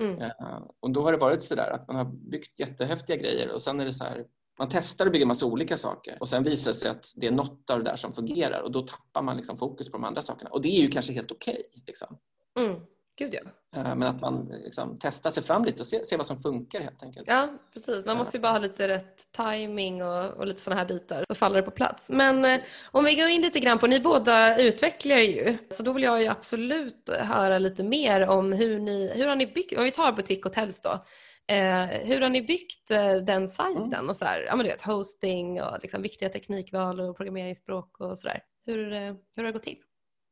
Mm. Uh, och då har det varit sådär att man har byggt jättehäftiga grejer och sen är det så här, man testar och bygger massa olika saker och sen visar det sig att det är något av det där som fungerar och då tappar man liksom fokus på de andra sakerna. Och det är ju kanske helt okej. Okay, liksom. mm. Gud ja. Eh, men att man liksom testar sig fram lite och ser, ser vad som funkar helt enkelt. Ja, precis. Man måste ju bara ha lite rätt timing och, och lite sådana här bitar så faller det på plats. Men eh, om vi går in lite grann på, ni båda utvecklar ju, så då vill jag ju absolut höra lite mer om hur ni, hur har ni byggt, om vi tar butik Hotels då, Eh, hur har ni byggt eh, den sajten? Mm. Och så här, ja, men du vet, hosting och liksom viktiga teknikval och programmeringsspråk och sådär. Hur, eh, hur har det gått till?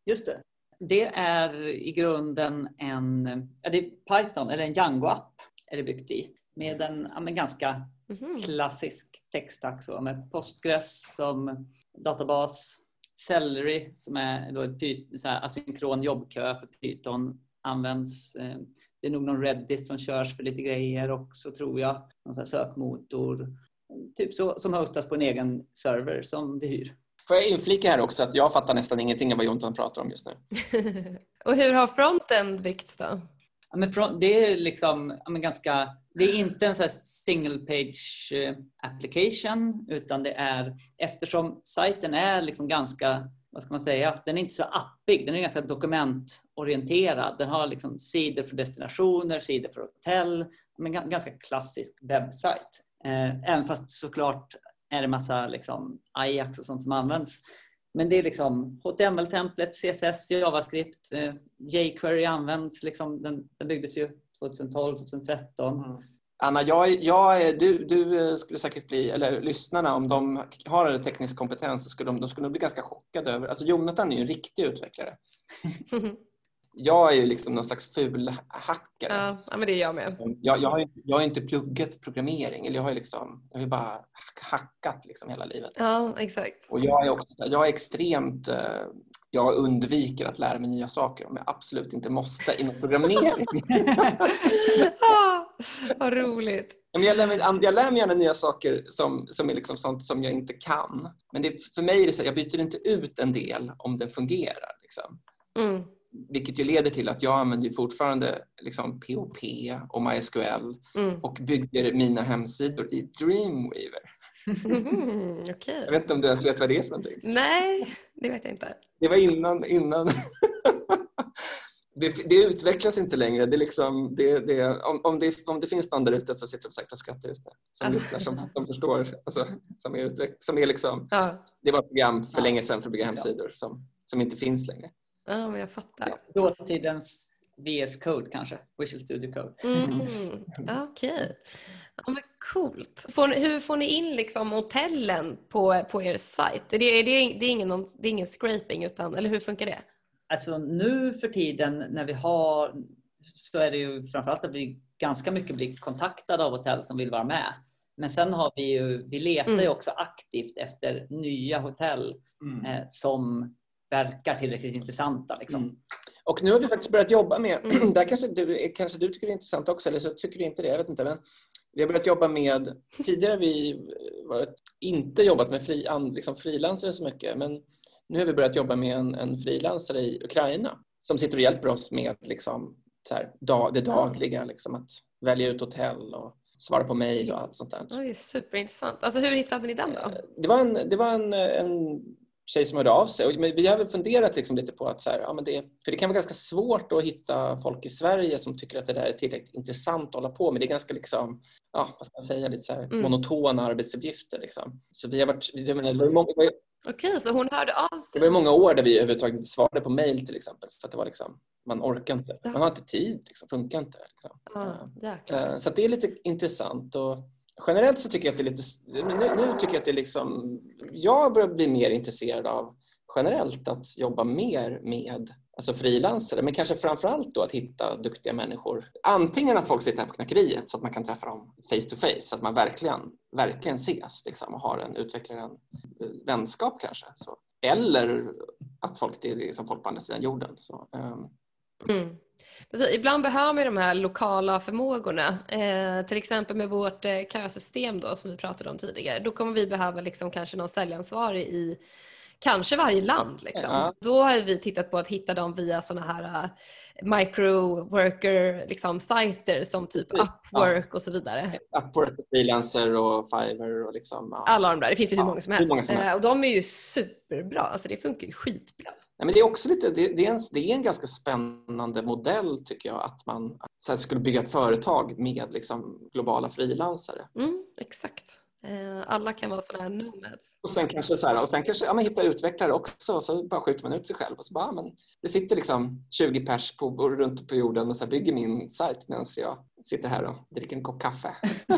Just det. Det är i grunden en ja, det är Python eller en Django-app är det byggt i med en ja, ganska mm. klassisk textstack med Postgres som databas, Celery som är då ett så här, asynkron jobbkö för Python används eh, det är nog någon Reddit som körs för lite grejer också tror jag. Någon sån sökmotor. Typ så, som hostas på en egen server som vi hyr. Får jag inflika här också att jag fattar nästan ingenting av vad Jonathan pratar om just nu. och hur har frontend byggts då? Ja, men front, det är liksom ja, men ganska, det är inte en sån single page eh, application utan det är eftersom sajten är liksom ganska vad ska man säga, den är inte så appig, den är ganska dokumentorienterad. Den har liksom sidor för destinationer, sidor för hotell, men ganska klassisk webbsajt. Eh, även fast såklart är det massa liksom Ajax och sånt som används. Men det är liksom HTML-templet, CSS, JavaScript, eh, jQuery används. Liksom, den, den byggdes ju 2012, 2013. Mm. Anna, jag, jag, du, du skulle säkert bli, eller lyssnarna, om de har teknisk kompetens, så skulle de, de skulle nog bli ganska chockade över... Alltså Jonathan är ju en riktig utvecklare. jag är ju liksom någon slags fulhackare. Ja, men det är jag med. Jag, jag, har, jag har inte pluggat programmering, eller jag har, liksom, jag har bara hackat liksom hela livet. Ja, exakt. Och jag är, också, jag är extremt eh, jag undviker att lära mig nya saker om jag absolut inte måste inom programmering. ah, vad roligt. Jag lär, mig, jag lär mig gärna nya saker som, som är liksom sånt som jag inte kan. Men det, för mig är det så att jag byter inte ut en del om den fungerar. Liksom. Mm. Vilket ju leder till att jag använder fortfarande liksom POP och MySQL mm. och bygger mina hemsidor i Dreamweaver. Mm, okay. Jag vet inte om du ens vet vad det är för någonting? Nej, det vet jag inte. Det var innan, innan det, det, utvecklas inte längre. Det liksom, det, det, om, om, det, om det finns någon där ute så sitter de säkert och skrattar just nu. Som lyssnar, som, som förstår. Alltså, som är, utveck, som är liksom, ja. Det var ett program för länge sedan för att bygga hemsidor som, som inte finns längre. Ja, men jag fattar. Dåtidens VS Code kanske, Visual Studio Code. Mm. Okej. Okay. Ja, men coolt. Får ni, hur får ni in liksom hotellen på, på er sajt? Det, det, det, är, ingen, det är ingen scraping, utan, eller hur funkar det? Alltså nu för tiden när vi har så är det ju framförallt att vi ganska mycket blir kontaktade av hotell som vill vara med. Men sen har vi ju, vi letar mm. ju också aktivt efter nya hotell mm. eh, som verkar tillräckligt intressanta. Liksom. Mm. Och nu har vi faktiskt börjat jobba med, mm. där kanske du, kanske du tycker det är intressant också, eller så tycker du inte det, jag vet inte. Men vi har börjat jobba med, tidigare har vi varit, inte jobbat med fri, liksom frilansare så mycket, men nu har vi börjat jobba med en, en frilansare i Ukraina som sitter och hjälper oss med liksom, så här, dag, det dagliga, liksom, att välja ut hotell och svara på mejl och allt sånt där. Det är superintressant. Alltså, hur hittade ni den då? Det var en, det var en, en tjej som hörde av sig. Men vi har väl funderat liksom lite på att så här, ja, men det, för det kan vara ganska svårt att hitta folk i Sverige som tycker att det där är tillräckligt intressant att hålla på med. Det är ganska liksom, ja, vad ska man säga, lite så här, mm. monotona arbetsuppgifter. Liksom. Så vi har varit, jag menar, det var Okej, okay, så hon hörde av sig? Det var många år där vi överhuvudtaget inte svarade på mejl till exempel. För att det var liksom, man orkar inte. Man har inte tid, liksom, funkar inte. Liksom. Ah, så det är lite intressant. Och, generellt så tycker jag att det är lite, nu, nu tycker jag att det är liksom, jag börjar bli mer intresserad av generellt att jobba mer med alltså frilansare, men kanske framförallt då att hitta duktiga människor. Antingen att folk sitter här på knackeriet så att man kan träffa dem face to face, så att man verkligen, verkligen ses liksom, och har en, utvecklar en eh, vänskap kanske. Så. Eller att folk, det är liksom folk på andra sidan jorden. Så, um. mm. Precis, ibland behöver man de här lokala förmågorna. Eh, till exempel med vårt eh, kösystem då, som vi pratade om tidigare. Då kommer vi behöva liksom kanske någon säljansvarig i kanske varje land. Liksom. Ja. Då har vi tittat på att hitta dem via sådana här uh, micro-worker liksom, sajter som typ Upwork ja. och så vidare. Upwork, Freelancer och Fiverr och liksom. Ja. Alla de där, det finns ju hur många som helst. Många som helst. Eh, och de är ju superbra, alltså det funkar ju skitbra. Nej, men det är också lite, det, det, är en, det är en ganska spännande modell tycker jag att man så här, skulle bygga ett företag med liksom, globala frilansare. Mm, exakt. Eh, alla kan vara sådana här nomads. Och sen kanske, så här, och sen kanske ja, man hittar utvecklare också och så bara skjuter man ut sig själv och så bara, men det sitter liksom 20 pers på, runt på jorden och så bygger min sajt medan jag sitter här och dricker en kopp kaffe.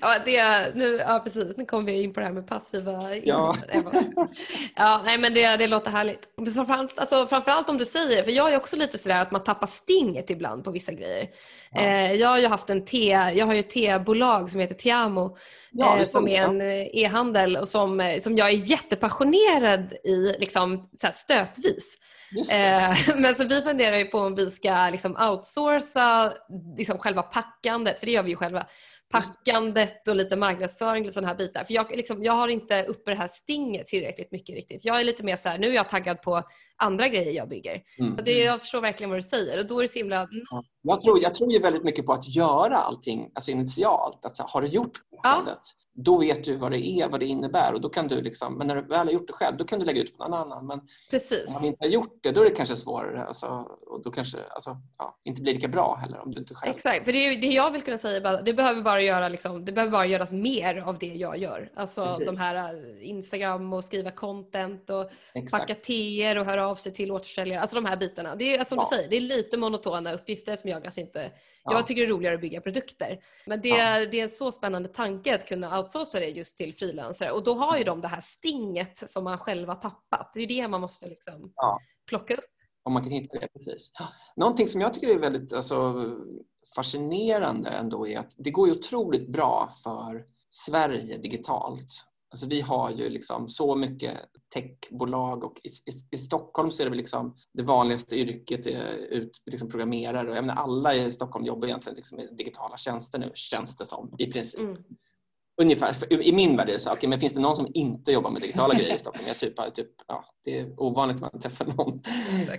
ja, det, nu, ja, precis. Nu kommer vi in på det här med passiva ja. ja, nej, men det, det låter härligt. Framförallt, alltså, framförallt om du säger, för jag är också lite sådär att man tappar stinget ibland på vissa grejer. Ja. Eh, jag har ju haft en te, jag har ju ett tebolag som heter Tiamo ja, eh, som är en eh, e-handel och som, eh, som jag är jättepassionerad i liksom, så stötvis. Eh, men så vi funderar ju på om vi ska liksom outsourca liksom själva packandet, för det gör vi ju själva. Packandet och lite marknadsföring och sådana här bitar. För jag, liksom, jag har inte uppe det här stinget tillräckligt mycket riktigt. Jag är lite mer så här, nu är jag taggad på andra grejer jag bygger. Mm. Det, jag förstår verkligen vad du säger och då är det så himla... Jag tror, jag tror ju väldigt mycket på att göra allting alltså initialt. Att, så, har du gjort packandet? Ja då vet du vad det är, vad det innebär och då kan du liksom, men när du väl har gjort det själv, då kan du lägga ut på någon annan. Men Precis. om man inte har gjort det, då är det kanske svårare alltså, och då kanske alltså, ja, inte blir lika bra heller om du inte själv. Exakt, för det, det jag vill kunna säga det behöver bara göra liksom, det behöver bara göras mer av det jag gör. Alltså Precis. de här äh, Instagram och skriva content och Exakt. packa teer och höra av sig till återförsäljare, alltså de här bitarna. Det är som ja. du säger, det är lite monotona uppgifter som jag kanske inte Ja. Jag tycker det är roligare att bygga produkter. Men det, det är en så spännande tanke att kunna outsourca det just till frilansare och då har ju de det här stinget som man själv har tappat. Det är det man måste liksom ja. plocka upp. Om man kan hitta det, precis. Någonting som jag tycker är väldigt alltså, fascinerande ändå är att det går ju otroligt bra för Sverige digitalt Alltså vi har ju liksom så mycket techbolag och i, i, i Stockholm så är det väl liksom det vanligaste yrket är ut, liksom programmerare. Och jag menar, alla i Stockholm jobbar egentligen liksom med digitala tjänster nu, känns det som i princip. Mm. Ungefär, I min värld är det så, okay, men finns det någon som inte jobbar med digitala grejer i Stockholm? Jag typ, typ, ja, det är ovanligt att man träffar någon.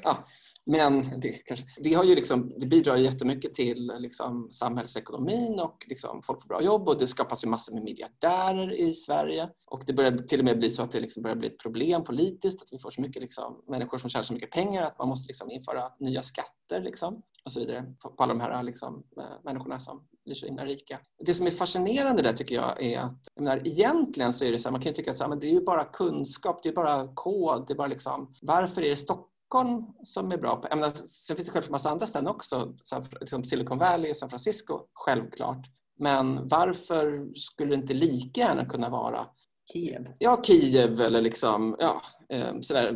Ja, men det, kanske, det, har ju liksom, det bidrar jättemycket till liksom, samhällsekonomin och liksom, folk får bra jobb och det skapas ju massor med miljardärer i Sverige. Och det börjar till och med bli så att det liksom börjar bli ett problem politiskt att vi får så mycket liksom, människor som tjänar så mycket pengar att man måste liksom, införa nya skatter liksom, och så vidare på, alla de här liksom, eh, människorna som blir så himla rika. Det som är fascinerande där tycker jag är att jag menar, egentligen så är det så här, man kan ju tycka att så här, men det är ju bara kunskap, det är bara kod, det är bara liksom, varför är det Stockholm Stockholm som är bra på, menar, sen finns det självklart massa andra ställen också, liksom Silicon Valley, San Francisco, självklart. Men varför skulle det inte lika gärna kunna vara Kiev? Ja, Kiev eller liksom, ja, eh, sådär.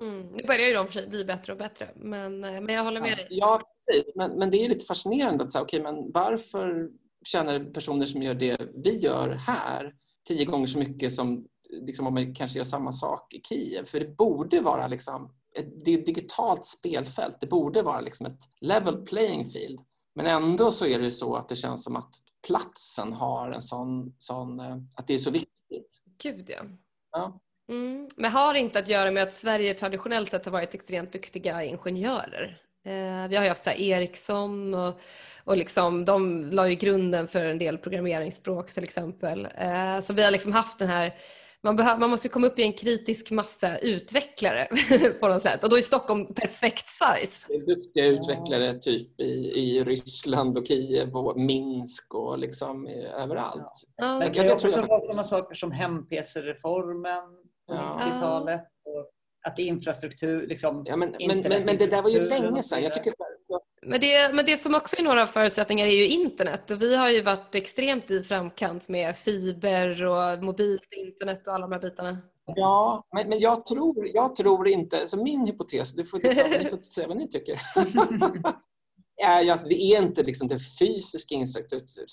Mm. Nu börjar ju de bli bättre och bättre, men, eh, men jag håller med dig. Ja, precis. Men, men det är lite fascinerande att säga, okej, okay, men varför tjänar personer som gör det vi gör här tio gånger så mycket som liksom, om man kanske gör samma sak i Kiev? För det borde vara liksom ett, det är ett digitalt spelfält. Det borde vara liksom ett level playing field. Men ändå så är det så att det känns som att platsen har en sån, sån eh, att det är så viktigt. Gud ja. ja. Mm. Men har inte att göra med att Sverige traditionellt sett har varit extremt duktiga ingenjörer? Eh, vi har ju haft så Ericsson och, och liksom, de la ju grunden för en del programmeringsspråk till exempel. Eh, så vi har liksom haft den här man, behöver, man måste komma upp i en kritisk massa utvecklare på något sätt. Och då är Stockholm perfekt size. Det är duktiga utvecklare typ i, i Ryssland och Kiev och Minsk och liksom överallt. Ja. Men det kan ju också vara sådana saker som hem-PC-reformen på ja. 90-talet. Att infrastruktur, liksom, ja, men, men, men, men, det där var ju länge sedan. Jag tycker men det, men det som också är några förutsättningar är ju internet och vi har ju varit extremt i framkant med fiber och mobilt internet och alla de här bitarna. Ja, men, men jag, tror, jag tror inte, så min hypotes, du får, liksom, ni får säga vad ni tycker, är att det är inte liksom den fysiska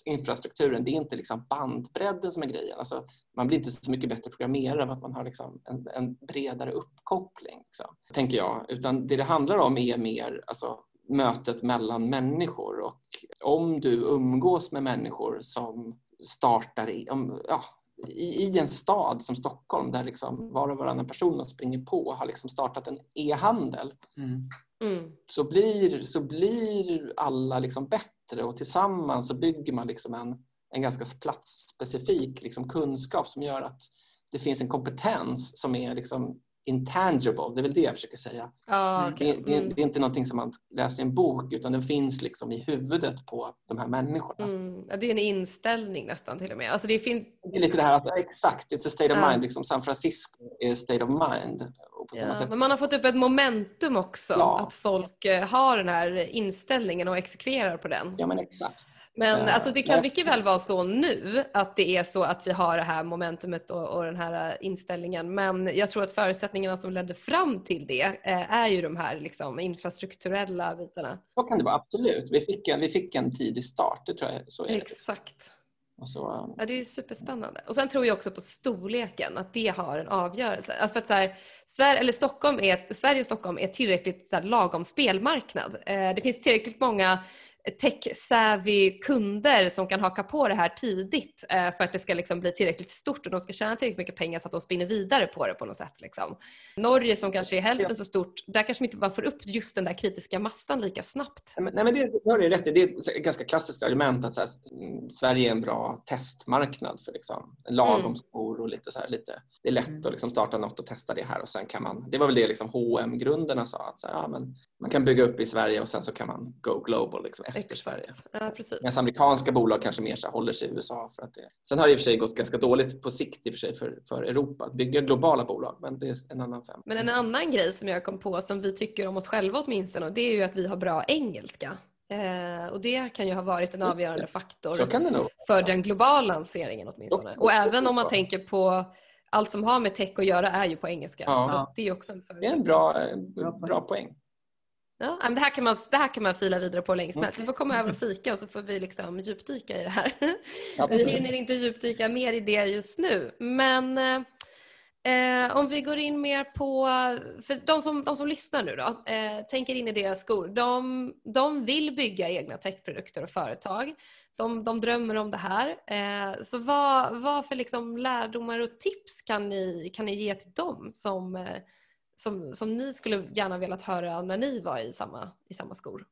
infrastrukturen, det är inte liksom bandbredden som är grejen. Alltså, man blir inte så mycket bättre programmerare av att man har liksom en, en, bredare uppkoppling, liksom, tänker jag. Utan det det handlar om är mer alltså, mötet mellan människor och om du umgås med människor som startar i, om, ja, i, i, en stad som Stockholm där liksom var och varannan person man springer på har liksom startat en e-handel mm. Mm. Så, blir, så blir alla liksom bättre och tillsammans så bygger man liksom en, en ganska platsspecifik liksom kunskap som gör att det finns en kompetens som är liksom intangible, det är väl det jag försöker säga. Ah, okay. det, det, det, är inte någonting som man läser i en bok utan den finns liksom i huvudet på de här människorna. Mm. Ja, det är en inställning nästan till och med. Alltså det, fin- det är lite det här, alltså, exakt, it's a state of mind. Liksom San Francisco är state of mind. Ja, men man har fått upp ett momentum också, ja. att folk eh, har den här inställningen och exekverar på den. Ja men exakt. Men uh, alltså, det kan mycket väl vara så nu att det är så att vi har det här momentumet och, och, den här eh, inställningen. Men jag tror att förutsättningarna som ledde fram till det eh, är ju de här liksom, infrastrukturella bitarna. Så kan det vara, absolut. Vi fick en, vi fick en tidig start, det tror jag. Så är Exakt. Det. Så, ja, det är superspännande. Och sen tror jag också på storleken, att det har en avgörelse. Alltså för att så här, Sverige, eller Stockholm är, Sverige och Stockholm är tillräckligt så här, lagom spelmarknad. Eh, det finns tillräckligt många tech-savvy kunder som kan haka på det här tidigt eh, för att det ska liksom bli tillräckligt stort och de ska tjäna tillräckligt mycket pengar så att de spinner vidare på det på något sätt. Liksom. Norge som kanske är hälften så stort, där kanske man inte bara får upp just den där kritiska massan lika snabbt. Nej, men det, har du rätt Det är ett ganska klassiskt argument att här, Sverige är en bra testmarknad för liksom, lagom mm. skor och lite så här, lite, det är lätt mm. att liksom starta något och testa det här och sen kan man, det var väl det liksom H&M grunderna sa att så här, ja, men man kan bygga upp i Sverige och sen så kan man go global liksom efter Exakt. Sverige. Ja, precis. Medan amerikanska bolag kanske mer så håller sig i USA. För att det... Sen har det i och för sig gått ganska dåligt på sikt i och för, sig för, för Europa att bygga globala bolag, men det är en annan fem. Men en annan grej som jag kom på som vi tycker om oss själva åtminstone, det är ju att vi har bra engelska. Eh, och det kan ju ha varit en avgörande faktor för den globala lanseringen åtminstone. Och även om man tänker på allt som har med tech att göra är ju på engelska. Ja. Så det är också en Det är en bra, bra, bra poäng. Ja, men det, här kan man, det här kan man fila vidare på länge som helst. Vi får komma över och fika och så får vi liksom djupdyka i det här. vi hinner inte djupdyka mer i det just nu. Men eh, om vi går in mer på, för de som, de som lyssnar nu då, eh, tänker in i deras skor. De, de vill bygga egna techprodukter och företag. De, de drömmer om det här. Eh, så vad, vad för liksom lärdomar och tips kan ni, kan ni ge till dem som eh, som, som ni skulle gärna velat höra när ni var i samma, i samma skor?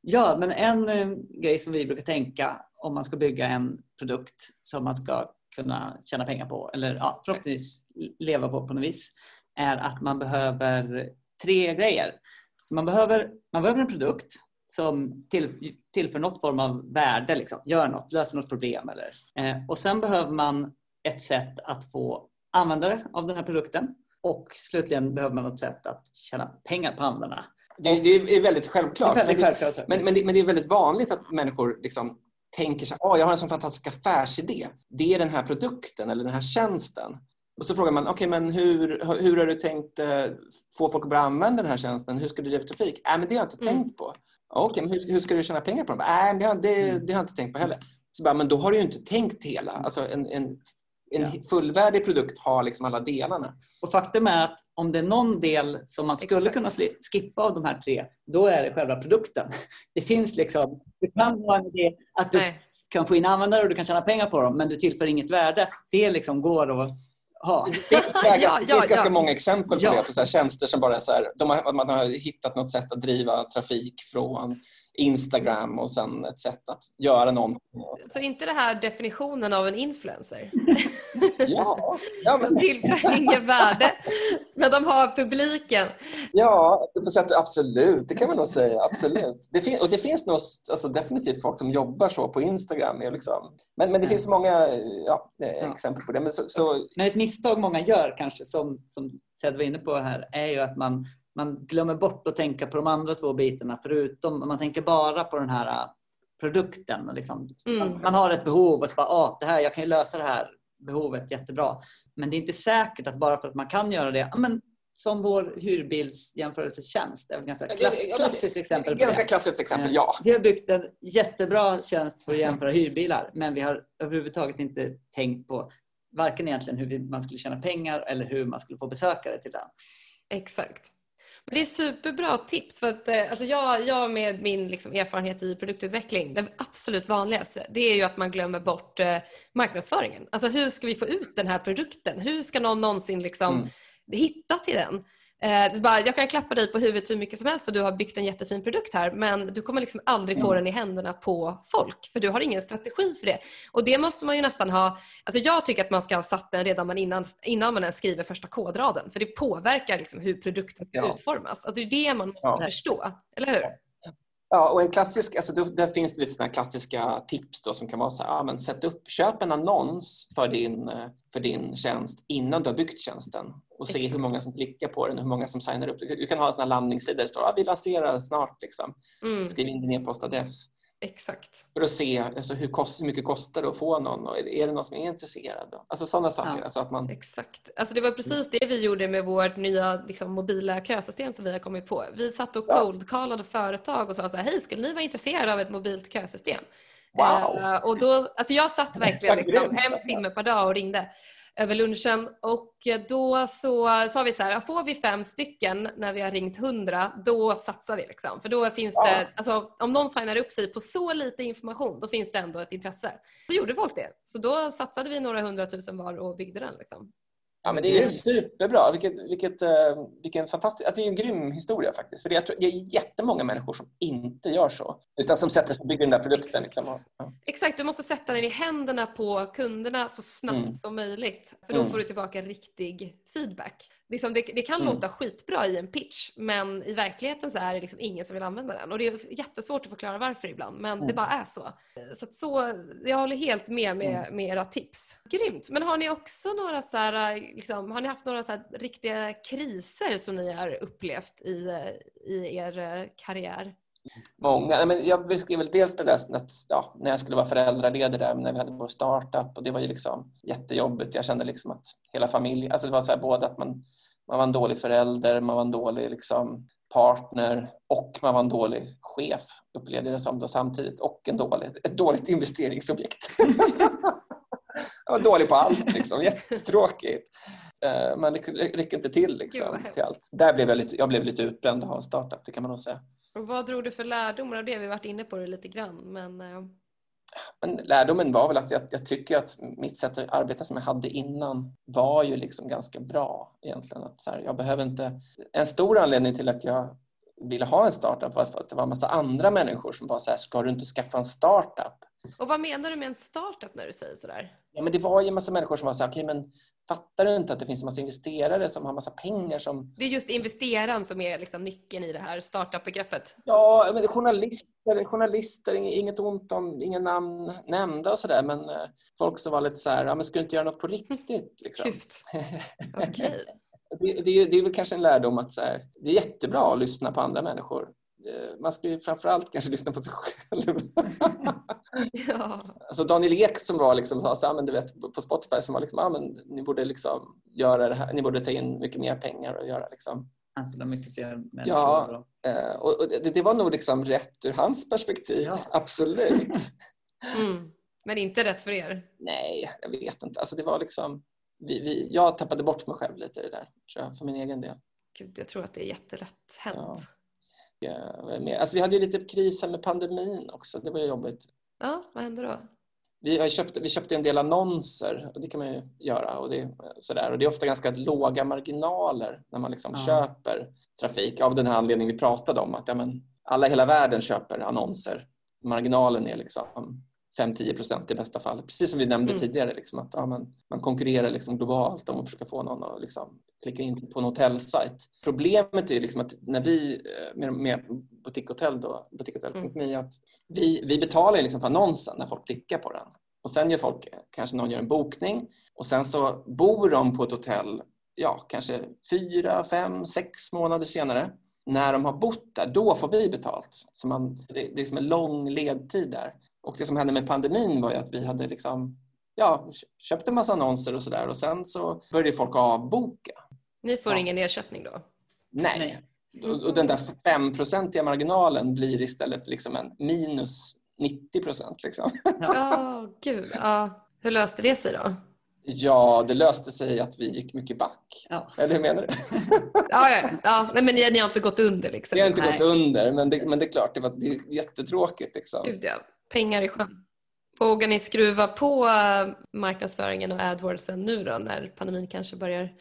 Ja, men en eh, grej som vi brukar tänka om man ska bygga en produkt som man ska kunna tjäna pengar på eller ja, förhoppningsvis leva på på något vis är att man behöver tre grejer. Så man, behöver, man behöver en produkt som till, tillför något form av värde, liksom. gör något, löser något problem. Eller, eh, och sen behöver man ett sätt att få användare av den här produkten och slutligen behöver man något sätt att tjäna pengar på användarna. Det, det är väldigt självklart. Det är väldigt men, självklart men, men, det, men, det, är väldigt vanligt att människor liksom tänker sig att oh, jag har en sån fantastisk affärsidé. Det är den här produkten eller den här tjänsten. Och så frågar man, okej okay, men hur, hur har du tänkt eh, få folk att börja använda den här tjänsten? Hur ska du driva trafik? Äh, men det har jag inte mm. tänkt på. Okej, okay, men hur, hur, ska du tjäna pengar på dem? Äh, det, har, det, det har jag inte tänkt på heller. Så bara, men då har du ju inte tänkt hela. Alltså en, en en ja. fullvärdig produkt har liksom alla delarna. Och faktum är att om det är någon del som man skulle Exakt. kunna skippa av de här tre, då är det själva produkten. Det finns liksom, du kan ha en idé att du Nej. kan få in användare och du kan tjäna pengar på dem, men du tillför inget värde. Det liksom går att ha. Det, ja, finns ganska ja. många exempel på det, på så tjänster som bara är så här, de har, man har hittat något sätt att driva trafik från Instagram och sen ett sätt att göra någonting. Så inte det här definitionen av en influencer? ja. ja men... De tillför inget värde, men de har publiken. Ja, på sätt, absolut. Det kan man nog säga. Absolut. Det fin- och det finns nog alltså, definitivt folk som jobbar så på Instagram. Liksom. Men, men det finns många ja, exempel på det. Men, så, så... men ett misstag många gör kanske, som, som Ted var inne på här, är ju att man man glömmer bort att tänka på de andra två bitarna förutom man tänker bara på den här äh, produkten. Liksom. Mm. Man har ett behov och så bara, ah, det här, jag kan ju lösa det här behovet jättebra. Men det är inte säkert att bara för att man kan göra det, men som vår hyrbilsjämförelsetjänst är ett ganska klass, klassiskt exempel. Ganska klassiskt exempel, ja. Vi har byggt en jättebra tjänst för att jämföra hyrbilar, men vi har överhuvudtaget inte tänkt på varken egentligen hur man skulle tjäna pengar eller hur man skulle få besökare till den. Exakt. Men det är superbra tips. För att, eh, alltså jag, jag med min liksom erfarenhet i produktutveckling, det absolut vanligaste det är ju att man glömmer bort eh, marknadsföringen. Alltså hur ska vi få ut den här produkten? Hur ska någon någonsin liksom mm. hitta till den? Eh, bara, jag kan klappa dig på huvudet hur mycket som helst för du har byggt en jättefin produkt här men du kommer liksom aldrig få mm. den i händerna på folk för du har ingen strategi för det. Och det måste man ju nästan ha, alltså jag tycker att man ska ha satt den redan innan, innan man ens skriver första kodraden för det påverkar liksom hur produkten ska ja. utformas. Alltså det är det man måste ja. förstå, eller hur? Ja, och en klassisk, alltså då, där finns det lite såna klassiska tips då som kan vara så här, ja, men sätt upp, köp en annons för din, för din tjänst innan du har byggt tjänsten och se Exakt. hur många som klickar på den och hur många som signar upp. Du kan ha en sån här landningssida där det står att vi lanserar snart. Liksom. Mm. Skriv in din e-postadress. Exakt. För att se alltså, hur, kost, hur mycket kostar det att få någon och är, är det någon som är intresserad? Alltså sådana saker. Ja. Alltså att man... Exakt. Alltså det var precis det vi gjorde med vårt nya liksom, mobila kösystem som vi har kommit på. Vi satt och cold-callade företag och sa så här, hej skulle ni vara intresserade av ett mobilt kösystem? Wow. Uh, och då, alltså jag satt verkligen liksom, en timme per dag och ringde över lunchen och då så sa vi så här, får vi fem stycken när vi har ringt hundra, då satsar vi liksom. För då finns ja. det, alltså om någon signar upp sig på så lite information, då finns det ändå ett intresse. Så gjorde folk det. Så då satsade vi några hundratusen var och byggde den liksom. Ja, men det är superbra. Vilket, vilket, uh, vilken fantastisk... Det är en grym historia faktiskt. För det, jag tror, det är jättemånga människor som inte gör så. Utan som sätter sig och bygger den där produkten. Liksom. Ja. Exakt, du måste sätta den i händerna på kunderna så snabbt mm. som möjligt. För då mm. får du tillbaka riktig feedback. Liksom det, det, kan mm. låta skitbra i en pitch men i verkligheten så är det liksom ingen som vill använda den. Och det är jättesvårt att förklara varför ibland men mm. det bara är så. Så, så jag håller helt med med, mm. med era tips. Grymt! Men har ni också några så här, liksom, har ni haft några så riktiga kriser som ni har upplevt i, i er eh, karriär? Många. Men jag beskrev väl dels det där att, ja, när jag skulle vara föräldraledig där, när vi hade vår startup och det var ju liksom jättejobbigt. Jag kände liksom att hela familjen, alltså det var så här både att man, man var en dålig förälder, man var en dålig liksom, partner och man var en dålig chef upplevde det som då samtidigt och en dålig, ett dåligt investeringsobjekt. jag var dålig på allt, liksom. jättetråkigt. Eh, man räcker inte till, liksom, till allt. Där blev jag, lite, jag blev lite utbränd av att ha en startup, det kan man nog säga. Och vad drog du för lärdomar av det? Vi har varit inne på det lite grann. Men, uh... men lärdomen var väl att jag, jag, tycker att mitt sätt att arbeta som jag hade innan var ju liksom ganska bra egentligen. Att här, jag behöver inte... En stor anledning till att jag ville ha en startup var för att det var en massa andra människor som var så här, ska du inte skaffa en startup? Och vad menar du med en startup när du säger sådär? Ja, men det var ju en massa människor som var så här, okay, men Fattar du inte att det finns en massa investerare som har massa pengar som... Det är just investeraren som är liksom nyckeln i det här startup-begreppet. Ja, men journalister, journalister, inget ont om, inga namn nämnda och sådär, men eh, folk som var lite så här, ja men ska du inte göra något på riktigt? Liksom. Okay. det, det, det, är väl kanske en lärdom att så här, det är jättebra att lyssna på andra människor. Eh, man ska ju framförallt kanske lyssna på sig själv. ja. alltså Daniel Ek som var liksom, sa så här, men du vet, på Spotify som var liksom, ah, men ni borde liksom göra det här, ni borde ta in mycket mer pengar och göra liksom anställa mycket fler människor. Ja, eh, och det, det, var nog liksom rätt ur hans perspektiv, ja. absolut. Mm. Men inte rätt för er? Nej, jag vet inte. Alltså det var liksom, vi, vi, jag tappade bort mig själv lite i det där, tror jag, för min egen del. Gud, jag tror att det är jättelätt hänt. Ja. Alltså vi hade ju lite kris med pandemin också. Det var jobbigt. Ja, vad hände då? Vi, har köpt, vi köpte en del annonser och det kan man ju göra. Och det, sådär. Och det är ofta ganska låga marginaler när man liksom ja. köper trafik av den här anledningen vi pratade om. Att ja, men, alla i hela världen köper annonser. Marginalen är liksom 5-10 procent i bästa fall. Precis som vi nämnde mm. tidigare. Liksom, att ja, man, man konkurrerar liksom globalt om att försöka få någon att liksom, klicka in på en hotellsajt. Problemet är liksom att när vi eh, med, med Boutiquehotell, boutiquehotell.me, mm. att vi, vi betalar liksom för annonsen när folk klickar på den. Och sen gör folk, kanske någon gör en bokning och sen så bor de på ett hotell, ja kanske fyra, fem, sex månader senare. När de har bott där, då får vi betalt. Så man, det, det är liksom en lång ledtid där. Och det som hände med pandemin var ju att vi hade liksom, ja, köpt en massa annonser och sådär och sen så började folk avboka. Ni får ja. ingen ersättning då? Nej. Nej. Och den där 5-procentiga marginalen blir istället liksom en minus 90 procent. Liksom. Ja, oh, gud. Ja. Hur löste det sig då? Ja, det löste sig att vi gick mycket back. Ja. Eller hur menar du? ja, ja, ja. Nej, men ni, ni, har inte gått under? Liksom. Vi har inte Nej. gått under, men det, men det är klart, det var det är jättetråkigt. Liksom. Gud, ja. Pengar i sjön. Vågar ni skruva på eh, marknadsföringen och AdWordsen nu då när pandemin kanske börjar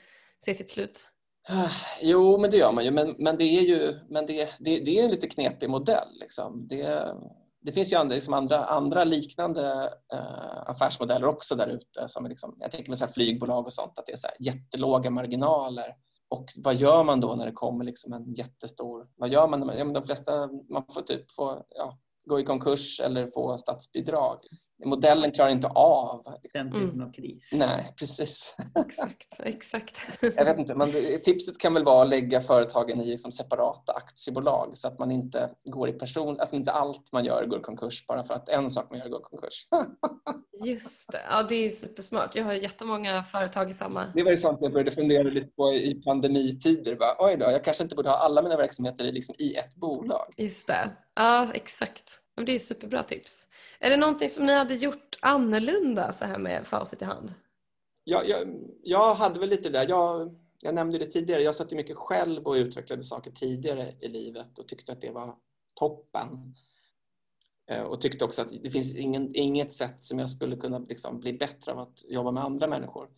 se sitt slut? Ah, jo, men det gör man ju. Men, men det är ju men det, det, det är en lite knepig modell. Liksom. Det, det finns ju andra, liksom andra, andra liknande eh, affärsmodeller också där ute. liksom, jag tänker med så flygbolag och sånt, att det är så jättelåga marginaler. Och vad gör man då när det kommer liksom en jättestor... Vad gör man? Ja, de flesta man får typ få, ja, gå i konkurs eller få statsbidrag modellen klarar inte av den typen mm. av kris. Nej, precis. Exakt. exakt. Jag vet inte, men tipset kan väl vara att lägga företagen i liksom separata aktiebolag så att man inte går i person, alltså inte allt man gör går i konkurs bara för att en sak man gör går i konkurs. Just det, ja det är supersmart. Jag har jättemånga företag i samma. Det var ju sånt jag började fundera lite på i pandemitider. Bara, Oj då, jag kanske inte borde ha alla mina verksamheter i, liksom, i ett bolag. Just det, ja exakt. Det är superbra tips. Är det någonting som ni hade gjort annorlunda så här med facit i hand? Jag, jag, jag hade väl lite det där. Jag, jag nämnde det tidigare. Jag satt ju mycket själv och utvecklade saker tidigare i livet och tyckte att det var toppen. Eh, och tyckte också att det finns ingen, inget sätt som jag skulle kunna liksom bli bättre av att jobba med andra människor.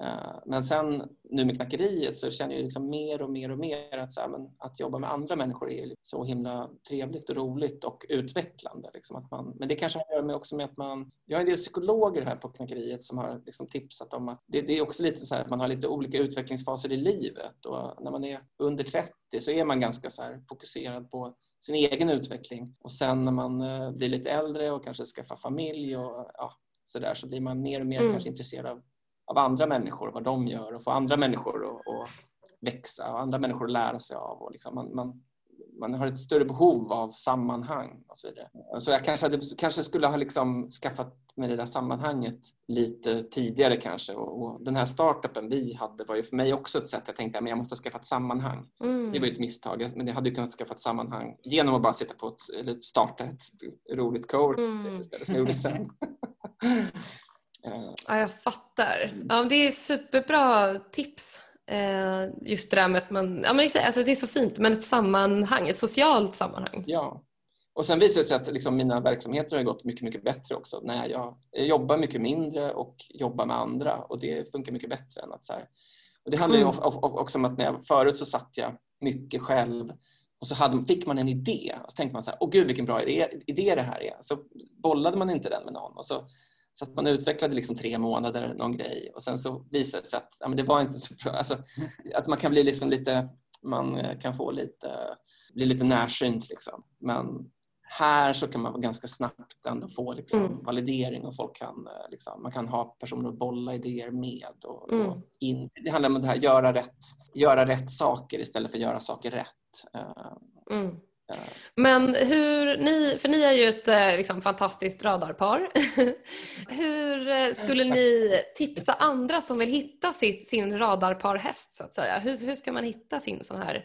Eh, men sen nu med knackeriet så känner jag liksom mer och mer och mer att, så här, men, att jobba med andra människor är så himla trevligt och roligt och utvecklande. Liksom att man, men det kanske har att göra också med att man... Jag har en del psykologer här på knackeriet som har liksom tipsat om att det, det är också lite så här att man har lite olika utvecklingsfaser i livet och när man är under 30 så är man ganska så fokuserad på sin egen utveckling och sen när man eh, blir lite äldre och kanske skaffar familj och ja, så där så blir man mer och mer mm. kanske intresserad av av andra människor, vad de gör och få andra människor att, att växa och andra människor att lära sig av. Och liksom man, man, man har ett större behov av sammanhang och så vidare. Så jag kanske, hade, kanske skulle ha liksom skaffat mig det där sammanhanget lite tidigare kanske. Och, och, den här startupen vi hade var ju för mig också ett sätt. Jag tänkte att jag måste skaffa ett sammanhang. Mm. Det var ett misstag, men jag hade kunnat skaffa ett sammanhang genom att bara sitta på ett, eller starta ett roligt coworking mm. istället som jag gjorde sen. ja, jag fattar. Ja, det är superbra tips. Eh, just det där med att man, ja, men alltså det är så fint, men ett sammanhang, ett socialt sammanhang. Ja. Och sen visar det sig att liksom mina verksamheter har gått mycket, mycket bättre också. När jag, jag jobbar mycket mindre och jobbar med andra och det funkar mycket bättre än att så här. Och det handlar mm. ju också om att när jag, förut så satt jag mycket själv och så hade, fick man en idé och så tänkte man så här, åh gud vilken bra idé, idé det här är. Så bollade man inte den med någon och så så att man utvecklade liksom tre månader någon grej och sen så visade det sig att ja, men det var inte så bra. Alltså, att man kan bli liksom lite, man kan få lite, bli lite närsynt liksom. Men här så kan man ganska snabbt ändå få liksom mm. validering och folk kan, liksom, man kan ha personer att bolla idéer med. Och, mm. och in, det handlar om det här, göra rätt, göra rätt saker istället för att göra saker rätt. Eh, mm. Men hur ni, för ni är ju ett eh, liksom, fantastiskt radarpar. hur eh, skulle ni tipsa andra som vill hitta sitt, sin radarparhäst så att säga? Hur, hur ska man hitta sin sån här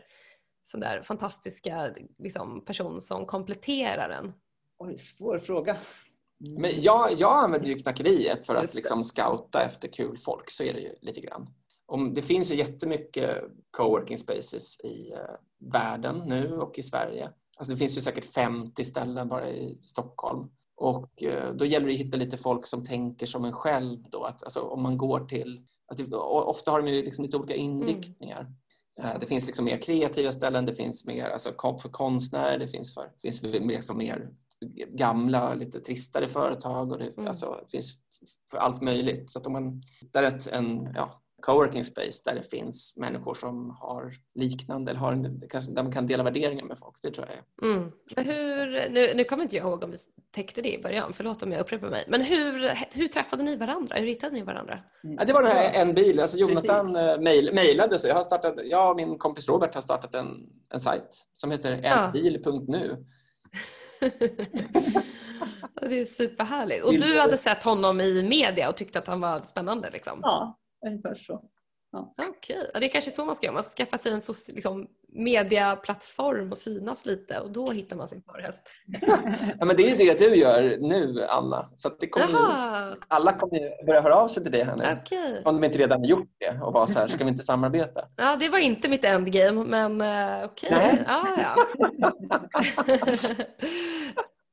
sån där fantastiska liksom, person som kompletterar en? Oj, svår fråga. Men jag, jag använder ju knackeriet för att liksom scouta efter kul folk, så är det ju lite grann. Om, det finns ju jättemycket coworking spaces i uh, världen nu och i Sverige. Alltså det finns ju säkert 50 ställen bara i Stockholm. Och uh, då gäller det att hitta lite folk som tänker som en själv. Då. Att, alltså, om man går till, det, ofta har de ju liksom lite olika inriktningar. Mm. Uh, det finns liksom mer kreativa ställen, det finns mer alltså, för konstnärer, det finns, för, det finns liksom mer gamla, lite tristare företag och det, mm. alltså, det finns för allt möjligt. Så att om man hittar ett, en, ja, coworking space där det finns människor som har liknande eller har där man kan dela värderingar med folk. Det tror jag är. Mm. Hur, nu, nu kommer inte jag ihåg om vi täckte det i början, förlåt om jag upprepar mig. Men hur, hur träffade ni varandra? Hur hittade ni varandra? Mm. Ja, det var det här en bil. Alltså Jonathan eh, mejlade så jag, har startat, jag och min kompis Robert har startat en, en sajt som heter enbil.nu. det är superhärligt. Och du hade sett honom i media och tyckte att han var spännande? Liksom. Ja, ungefär så. Ja. Okej, okay. det är kanske så man ska göra. Man ska skaffa sig en liksom, mediaplattform och synas lite och då hittar man sin förhäst. ja, men det är det du gör nu, Anna. Så det kommer alla kommer börja höra av sig till dig här nu. Okay. Om de inte redan har gjort det och bara så här, ska vi inte samarbeta? Ja, det var inte mitt endgame, men uh, okej. Okay. Ja, ja.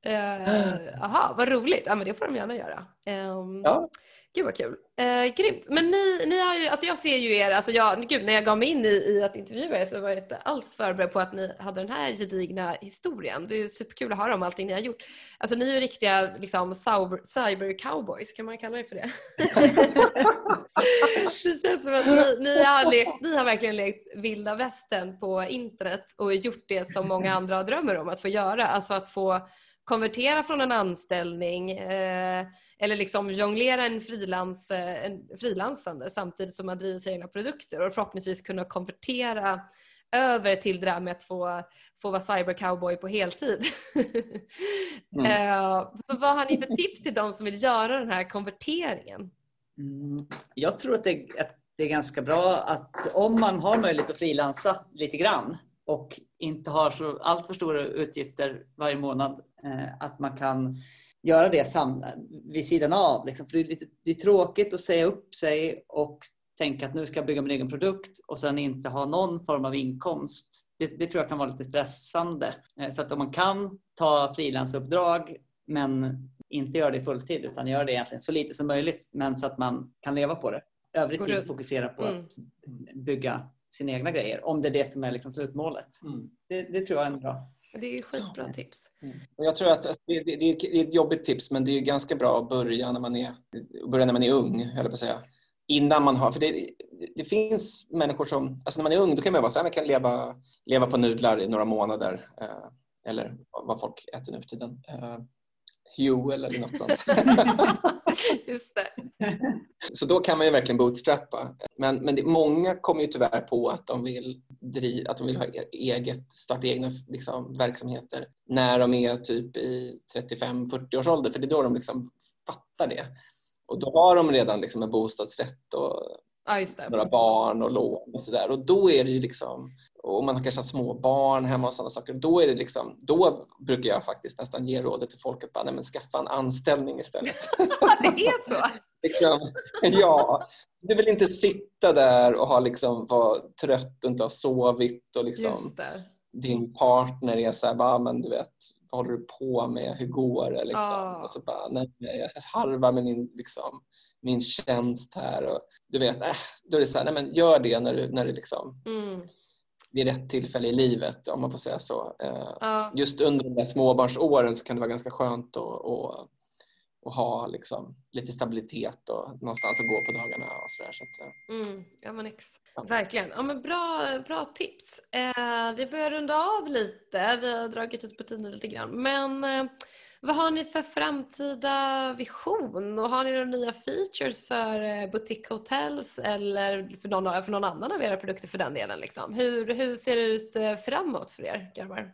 Uh, vad roligt. Ja, men det får de gärna göra. Um, ja. Gud vad kul. Eh, grymt. Men ni, ni har ju, alltså jag ser ju er, alltså jag, gud, när jag gav mig in i, i att intervjua er så var jag inte alls förberedd på att ni hade den här gedigna historien. Det är ju superkul att höra om allting ni har gjort. Alltså ni är ju riktiga liksom, cyber, cyber cowboys, kan man kalla er för det? det känns som att ni, ni, har lekt, ni har verkligen lekt vilda västern på internet och gjort det som många andra drömmer om att få göra. Alltså att få konvertera från en anställning eh, eller liksom jonglera en, frilans, eh, en frilansande samtidigt som man driver sina egna produkter och förhoppningsvis kunna konvertera över till det där med att få, få vara cybercowboy på heltid. Mm. eh, så vad har ni för tips till de som vill göra den här konverteringen? Mm. Jag tror att det, att det är ganska bra att om man har möjlighet att frilansa lite grann och inte har så allt för stora utgifter varje månad. Eh, att man kan göra det sam vid sidan av. Liksom. För det, är lite, det är tråkigt att säga upp sig och tänka att nu ska jag bygga min egen produkt och sen inte ha någon form av inkomst. Det, det tror jag kan vara lite stressande. Eh, så att om man kan ta frilansuppdrag men inte göra det fulltid utan göra det egentligen så lite som möjligt men så att man kan leva på det. Övrig tid fokusera på mm. att bygga sina egna grejer. Om det är det som är liksom slutmålet. Mm. Det, det, tror jag är en bra. Det är skitbra ja. tips. Mm. Och jag tror att det, det, det, är ett jobbigt tips men det är ganska bra att börja när man är, börja när man är ung, höll på att säga. Innan man har, för det, det finns människor som, alltså när man är ung då kan man vara så här, man kan leva, leva på nudlar i några månader. Eh, eller vad folk äter nu för tiden. Eh, Huel eller något sånt. Just det. Så då kan man ju verkligen bootstrappa. Men, men det, många kommer ju tyvärr på att de vill, driv, att de vill ha e-, eget, starta egna liksom, verksamheter när de är typ i 35-40 års ålder för det är då de liksom fattar det. Och då har de redan liksom en bostadsrätt och Ja, några barn och lån och sådär. Och då är det ju liksom, och man har kanske små barn hemma och sådana saker. Då är det liksom, då brukar jag faktiskt nästan ge rådet till folk att bara, nej men skaffa en anställning istället. det är så? liksom, ja, du vill inte sitta där och ha liksom, vara trött och inte ha sovit och liksom din partner är så här, bara, men du vet, vad håller du på med, hur går det? Liksom. Oh. Och så bara, nej, jag harvar med min, liksom, min tjänst här. Och, du vet, äh, då är det så här, nej men gör det när du, när du liksom mm. vid rätt tillfälle i livet om man får säga så. Uh. Just under de där småbarnsåren så kan det vara ganska skönt att, att och ha liksom, lite stabilitet och någonstans att gå på dagarna och sådär. Så att, mm, ja men ex. Ja. Verkligen. Ja, men bra, bra tips. Eh, vi börjar runda av lite. Vi har dragit ut på tiden lite grann. Men eh, vad har ni för framtida vision? Och har ni några nya features för eh, Boutique Hotels eller för någon, för någon annan av era produkter för den delen? Liksom? Hur, hur ser det ut eh, framåt för er grabbar?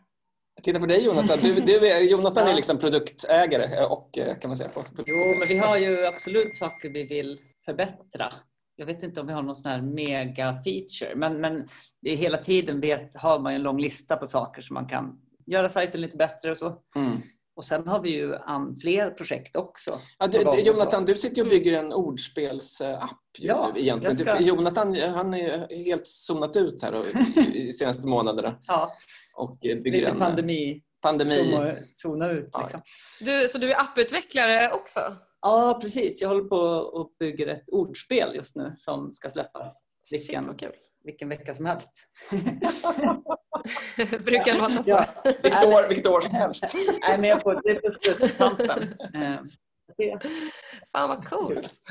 Titta på dig Jonathan. Du, du är, Jonathan är liksom produktägare och eh, kan man säga. På. Jo, men vi har ju absolut saker vi vill förbättra. Jag vet inte om vi har någon sån här mega feature, men, men det är hela tiden vet, har man en lång lista på saker som man kan göra sajten lite bättre och så. Mm. Och sen har vi ju an, fler projekt också. Ja, du, Jonathan, du sitter och bygger en ordspelsapp. Ja, egentligen. Ska... Jonathan han är helt zonat ut här de senaste månaderna. Ja. Och bygger Lite en, pandemi. pandemi. Zona ut. Liksom. Du, så du är apputvecklare också? Ja, precis. Jag håller på och bygger ett ordspel just nu som ska släppas. Vilken, Shit, vad kul vilken vecka som helst. Brukar låta så. Ja. Vilket, år, vilket år som helst. Nej, men jag får, det är på sluttampen. Fan vad coolt.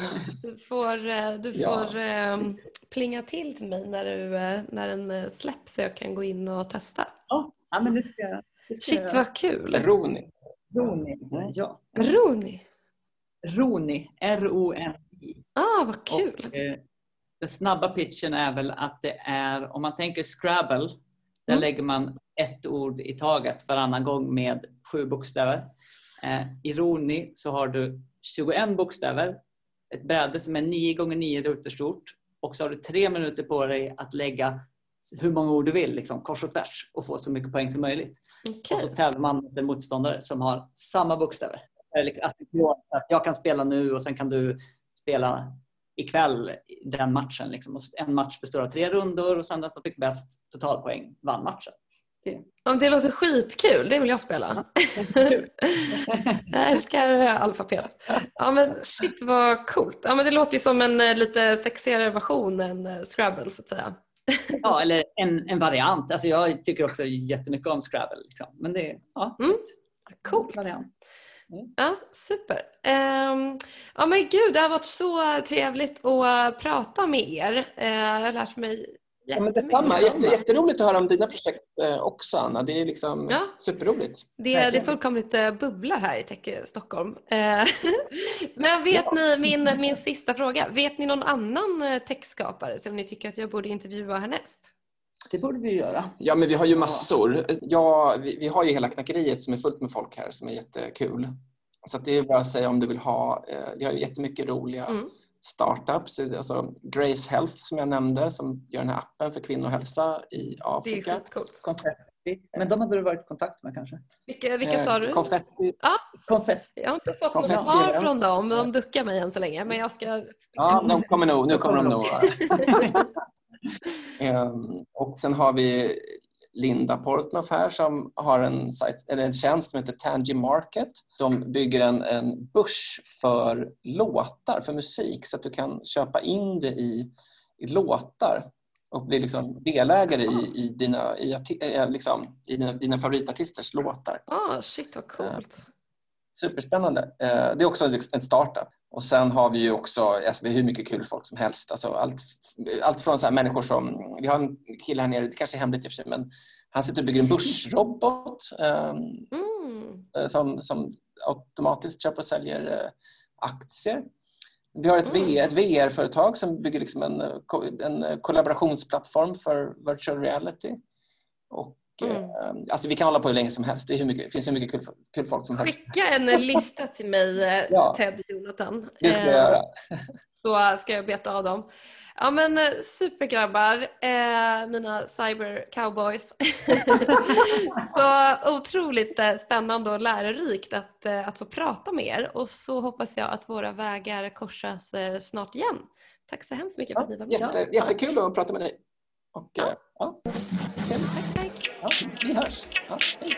Du får, eh, du får ja. um, plinga till till mig när, du, eh, när den släpps så jag kan gå in och testa. Ja, men det ska jag. Shit vad kul. Roni. Roni, ja. Roni. Roni, R-O-N-I. Ah, vad kul. Och, eh, den snabba pitchen är väl att det är, om man tänker Scrabble, där mm. lägger man ett ord i taget varannan gång med sju bokstäver. Eh, I Roni så har du 21 bokstäver, ett bräde som är 9 gånger 9 rutor stort och så har du tre minuter på dig att lägga hur många ord du vill, liksom, kors och tvärs och få så mycket poäng som möjligt. Okay. Och så tävlar man mot en motståndare som har samma bokstäver. Att jag kan spela nu och sen kan du spela ikväll den matchen. Liksom. En match består av tre rundor och sen den som fick bäst totalpoäng vann matchen. Det, det låter skitkul, det vill jag spela. jag älskar alfabet. Ja men shit vad coolt. Ja, men det låter ju som en eh, lite sexigare version än eh, Scrabble så att säga. ja, eller en, en variant. Alltså, jag tycker också jättemycket om Scrabble. Liksom. Men det, ja, mm. Coolt. Variant. Mm. Ja, super. Um, ja men gud, det har varit så trevligt att prata med er. Uh, jag har lärt mig Ja, men detsamma. Jätte, jätteroligt att höra om dina projekt eh, också, Anna. Det är liksom ja. superroligt. Det, det är fullkomligt bubblar här i Tech Stockholm. Men vet ja. ni, min, min sista fråga. Vet ni någon annan techskapare som ni tycker att jag borde intervjua härnäst? Det borde vi göra. Ja, men vi har ju massor. Ja, vi, vi har ju hela knackeriet som är fullt med folk här som är jättekul. Så det är bara att säga om du vill ha. Eh, vi har jättemycket roliga mm. startups. Alltså Grace Health som jag nämnde som gör den här appen för kvinnohälsa i Afrika. Det är skitcoolt. Konfetti. Men de hade du varit i kontakt med kanske? Vilka, vilka sa du? Konfetti. Ja. Konfetti. Jag har inte fått något svar från dem. De duckar mig än så länge. Men jag ska... Ja, de kommer nog. Nu kommer de nog. Ehm, och sen har vi Linda Portnoff här som har en, sajt, eller en tjänst som heter Tangy Market. De bygger en, en börs för låtar, för musik så att du kan köpa in det i, i låtar och bli liksom delägare i, i, dina, i, eh, liksom, i dina, dina favoritartisters låtar. Ah, shit vad coolt. Superspännande. Eh, det är också en startup. Och sen har vi ju också alltså, vi har hur mycket kul folk som helst. Alltså, allt, allt från så människor som... Vi har en kille här nere, det kanske är hemligt i och för sig, men han sitter och bygger en börsrobot um, mm. som, som automatiskt köper och säljer uh, aktier. Vi har ett, mm. VR-företag som bygger liksom en, en kollaborationsplattform för virtual reality. Och, mm. eh, alltså vi kan hålla på hur länge som helst. Det, mycket, det finns hur mycket kul, kul folk som helst. Skicka en lista till mig, eh, ja. Ted Jonathan. Det ska jag göra. Så ska jag beta av dem. Ja men eh, supergrabbar, eh, mina cyber cowboys. så otroligt eh, spännande och lärorikt att, att få prata med er och så hoppas jag att våra vägar korsas snart igen. Tack så hemskt mycket för att ni var med. Jätte, jättekul att prata med dig. Och, eh, ja. ja. Tack, tack. Ja, vi hörs. Ja, hej.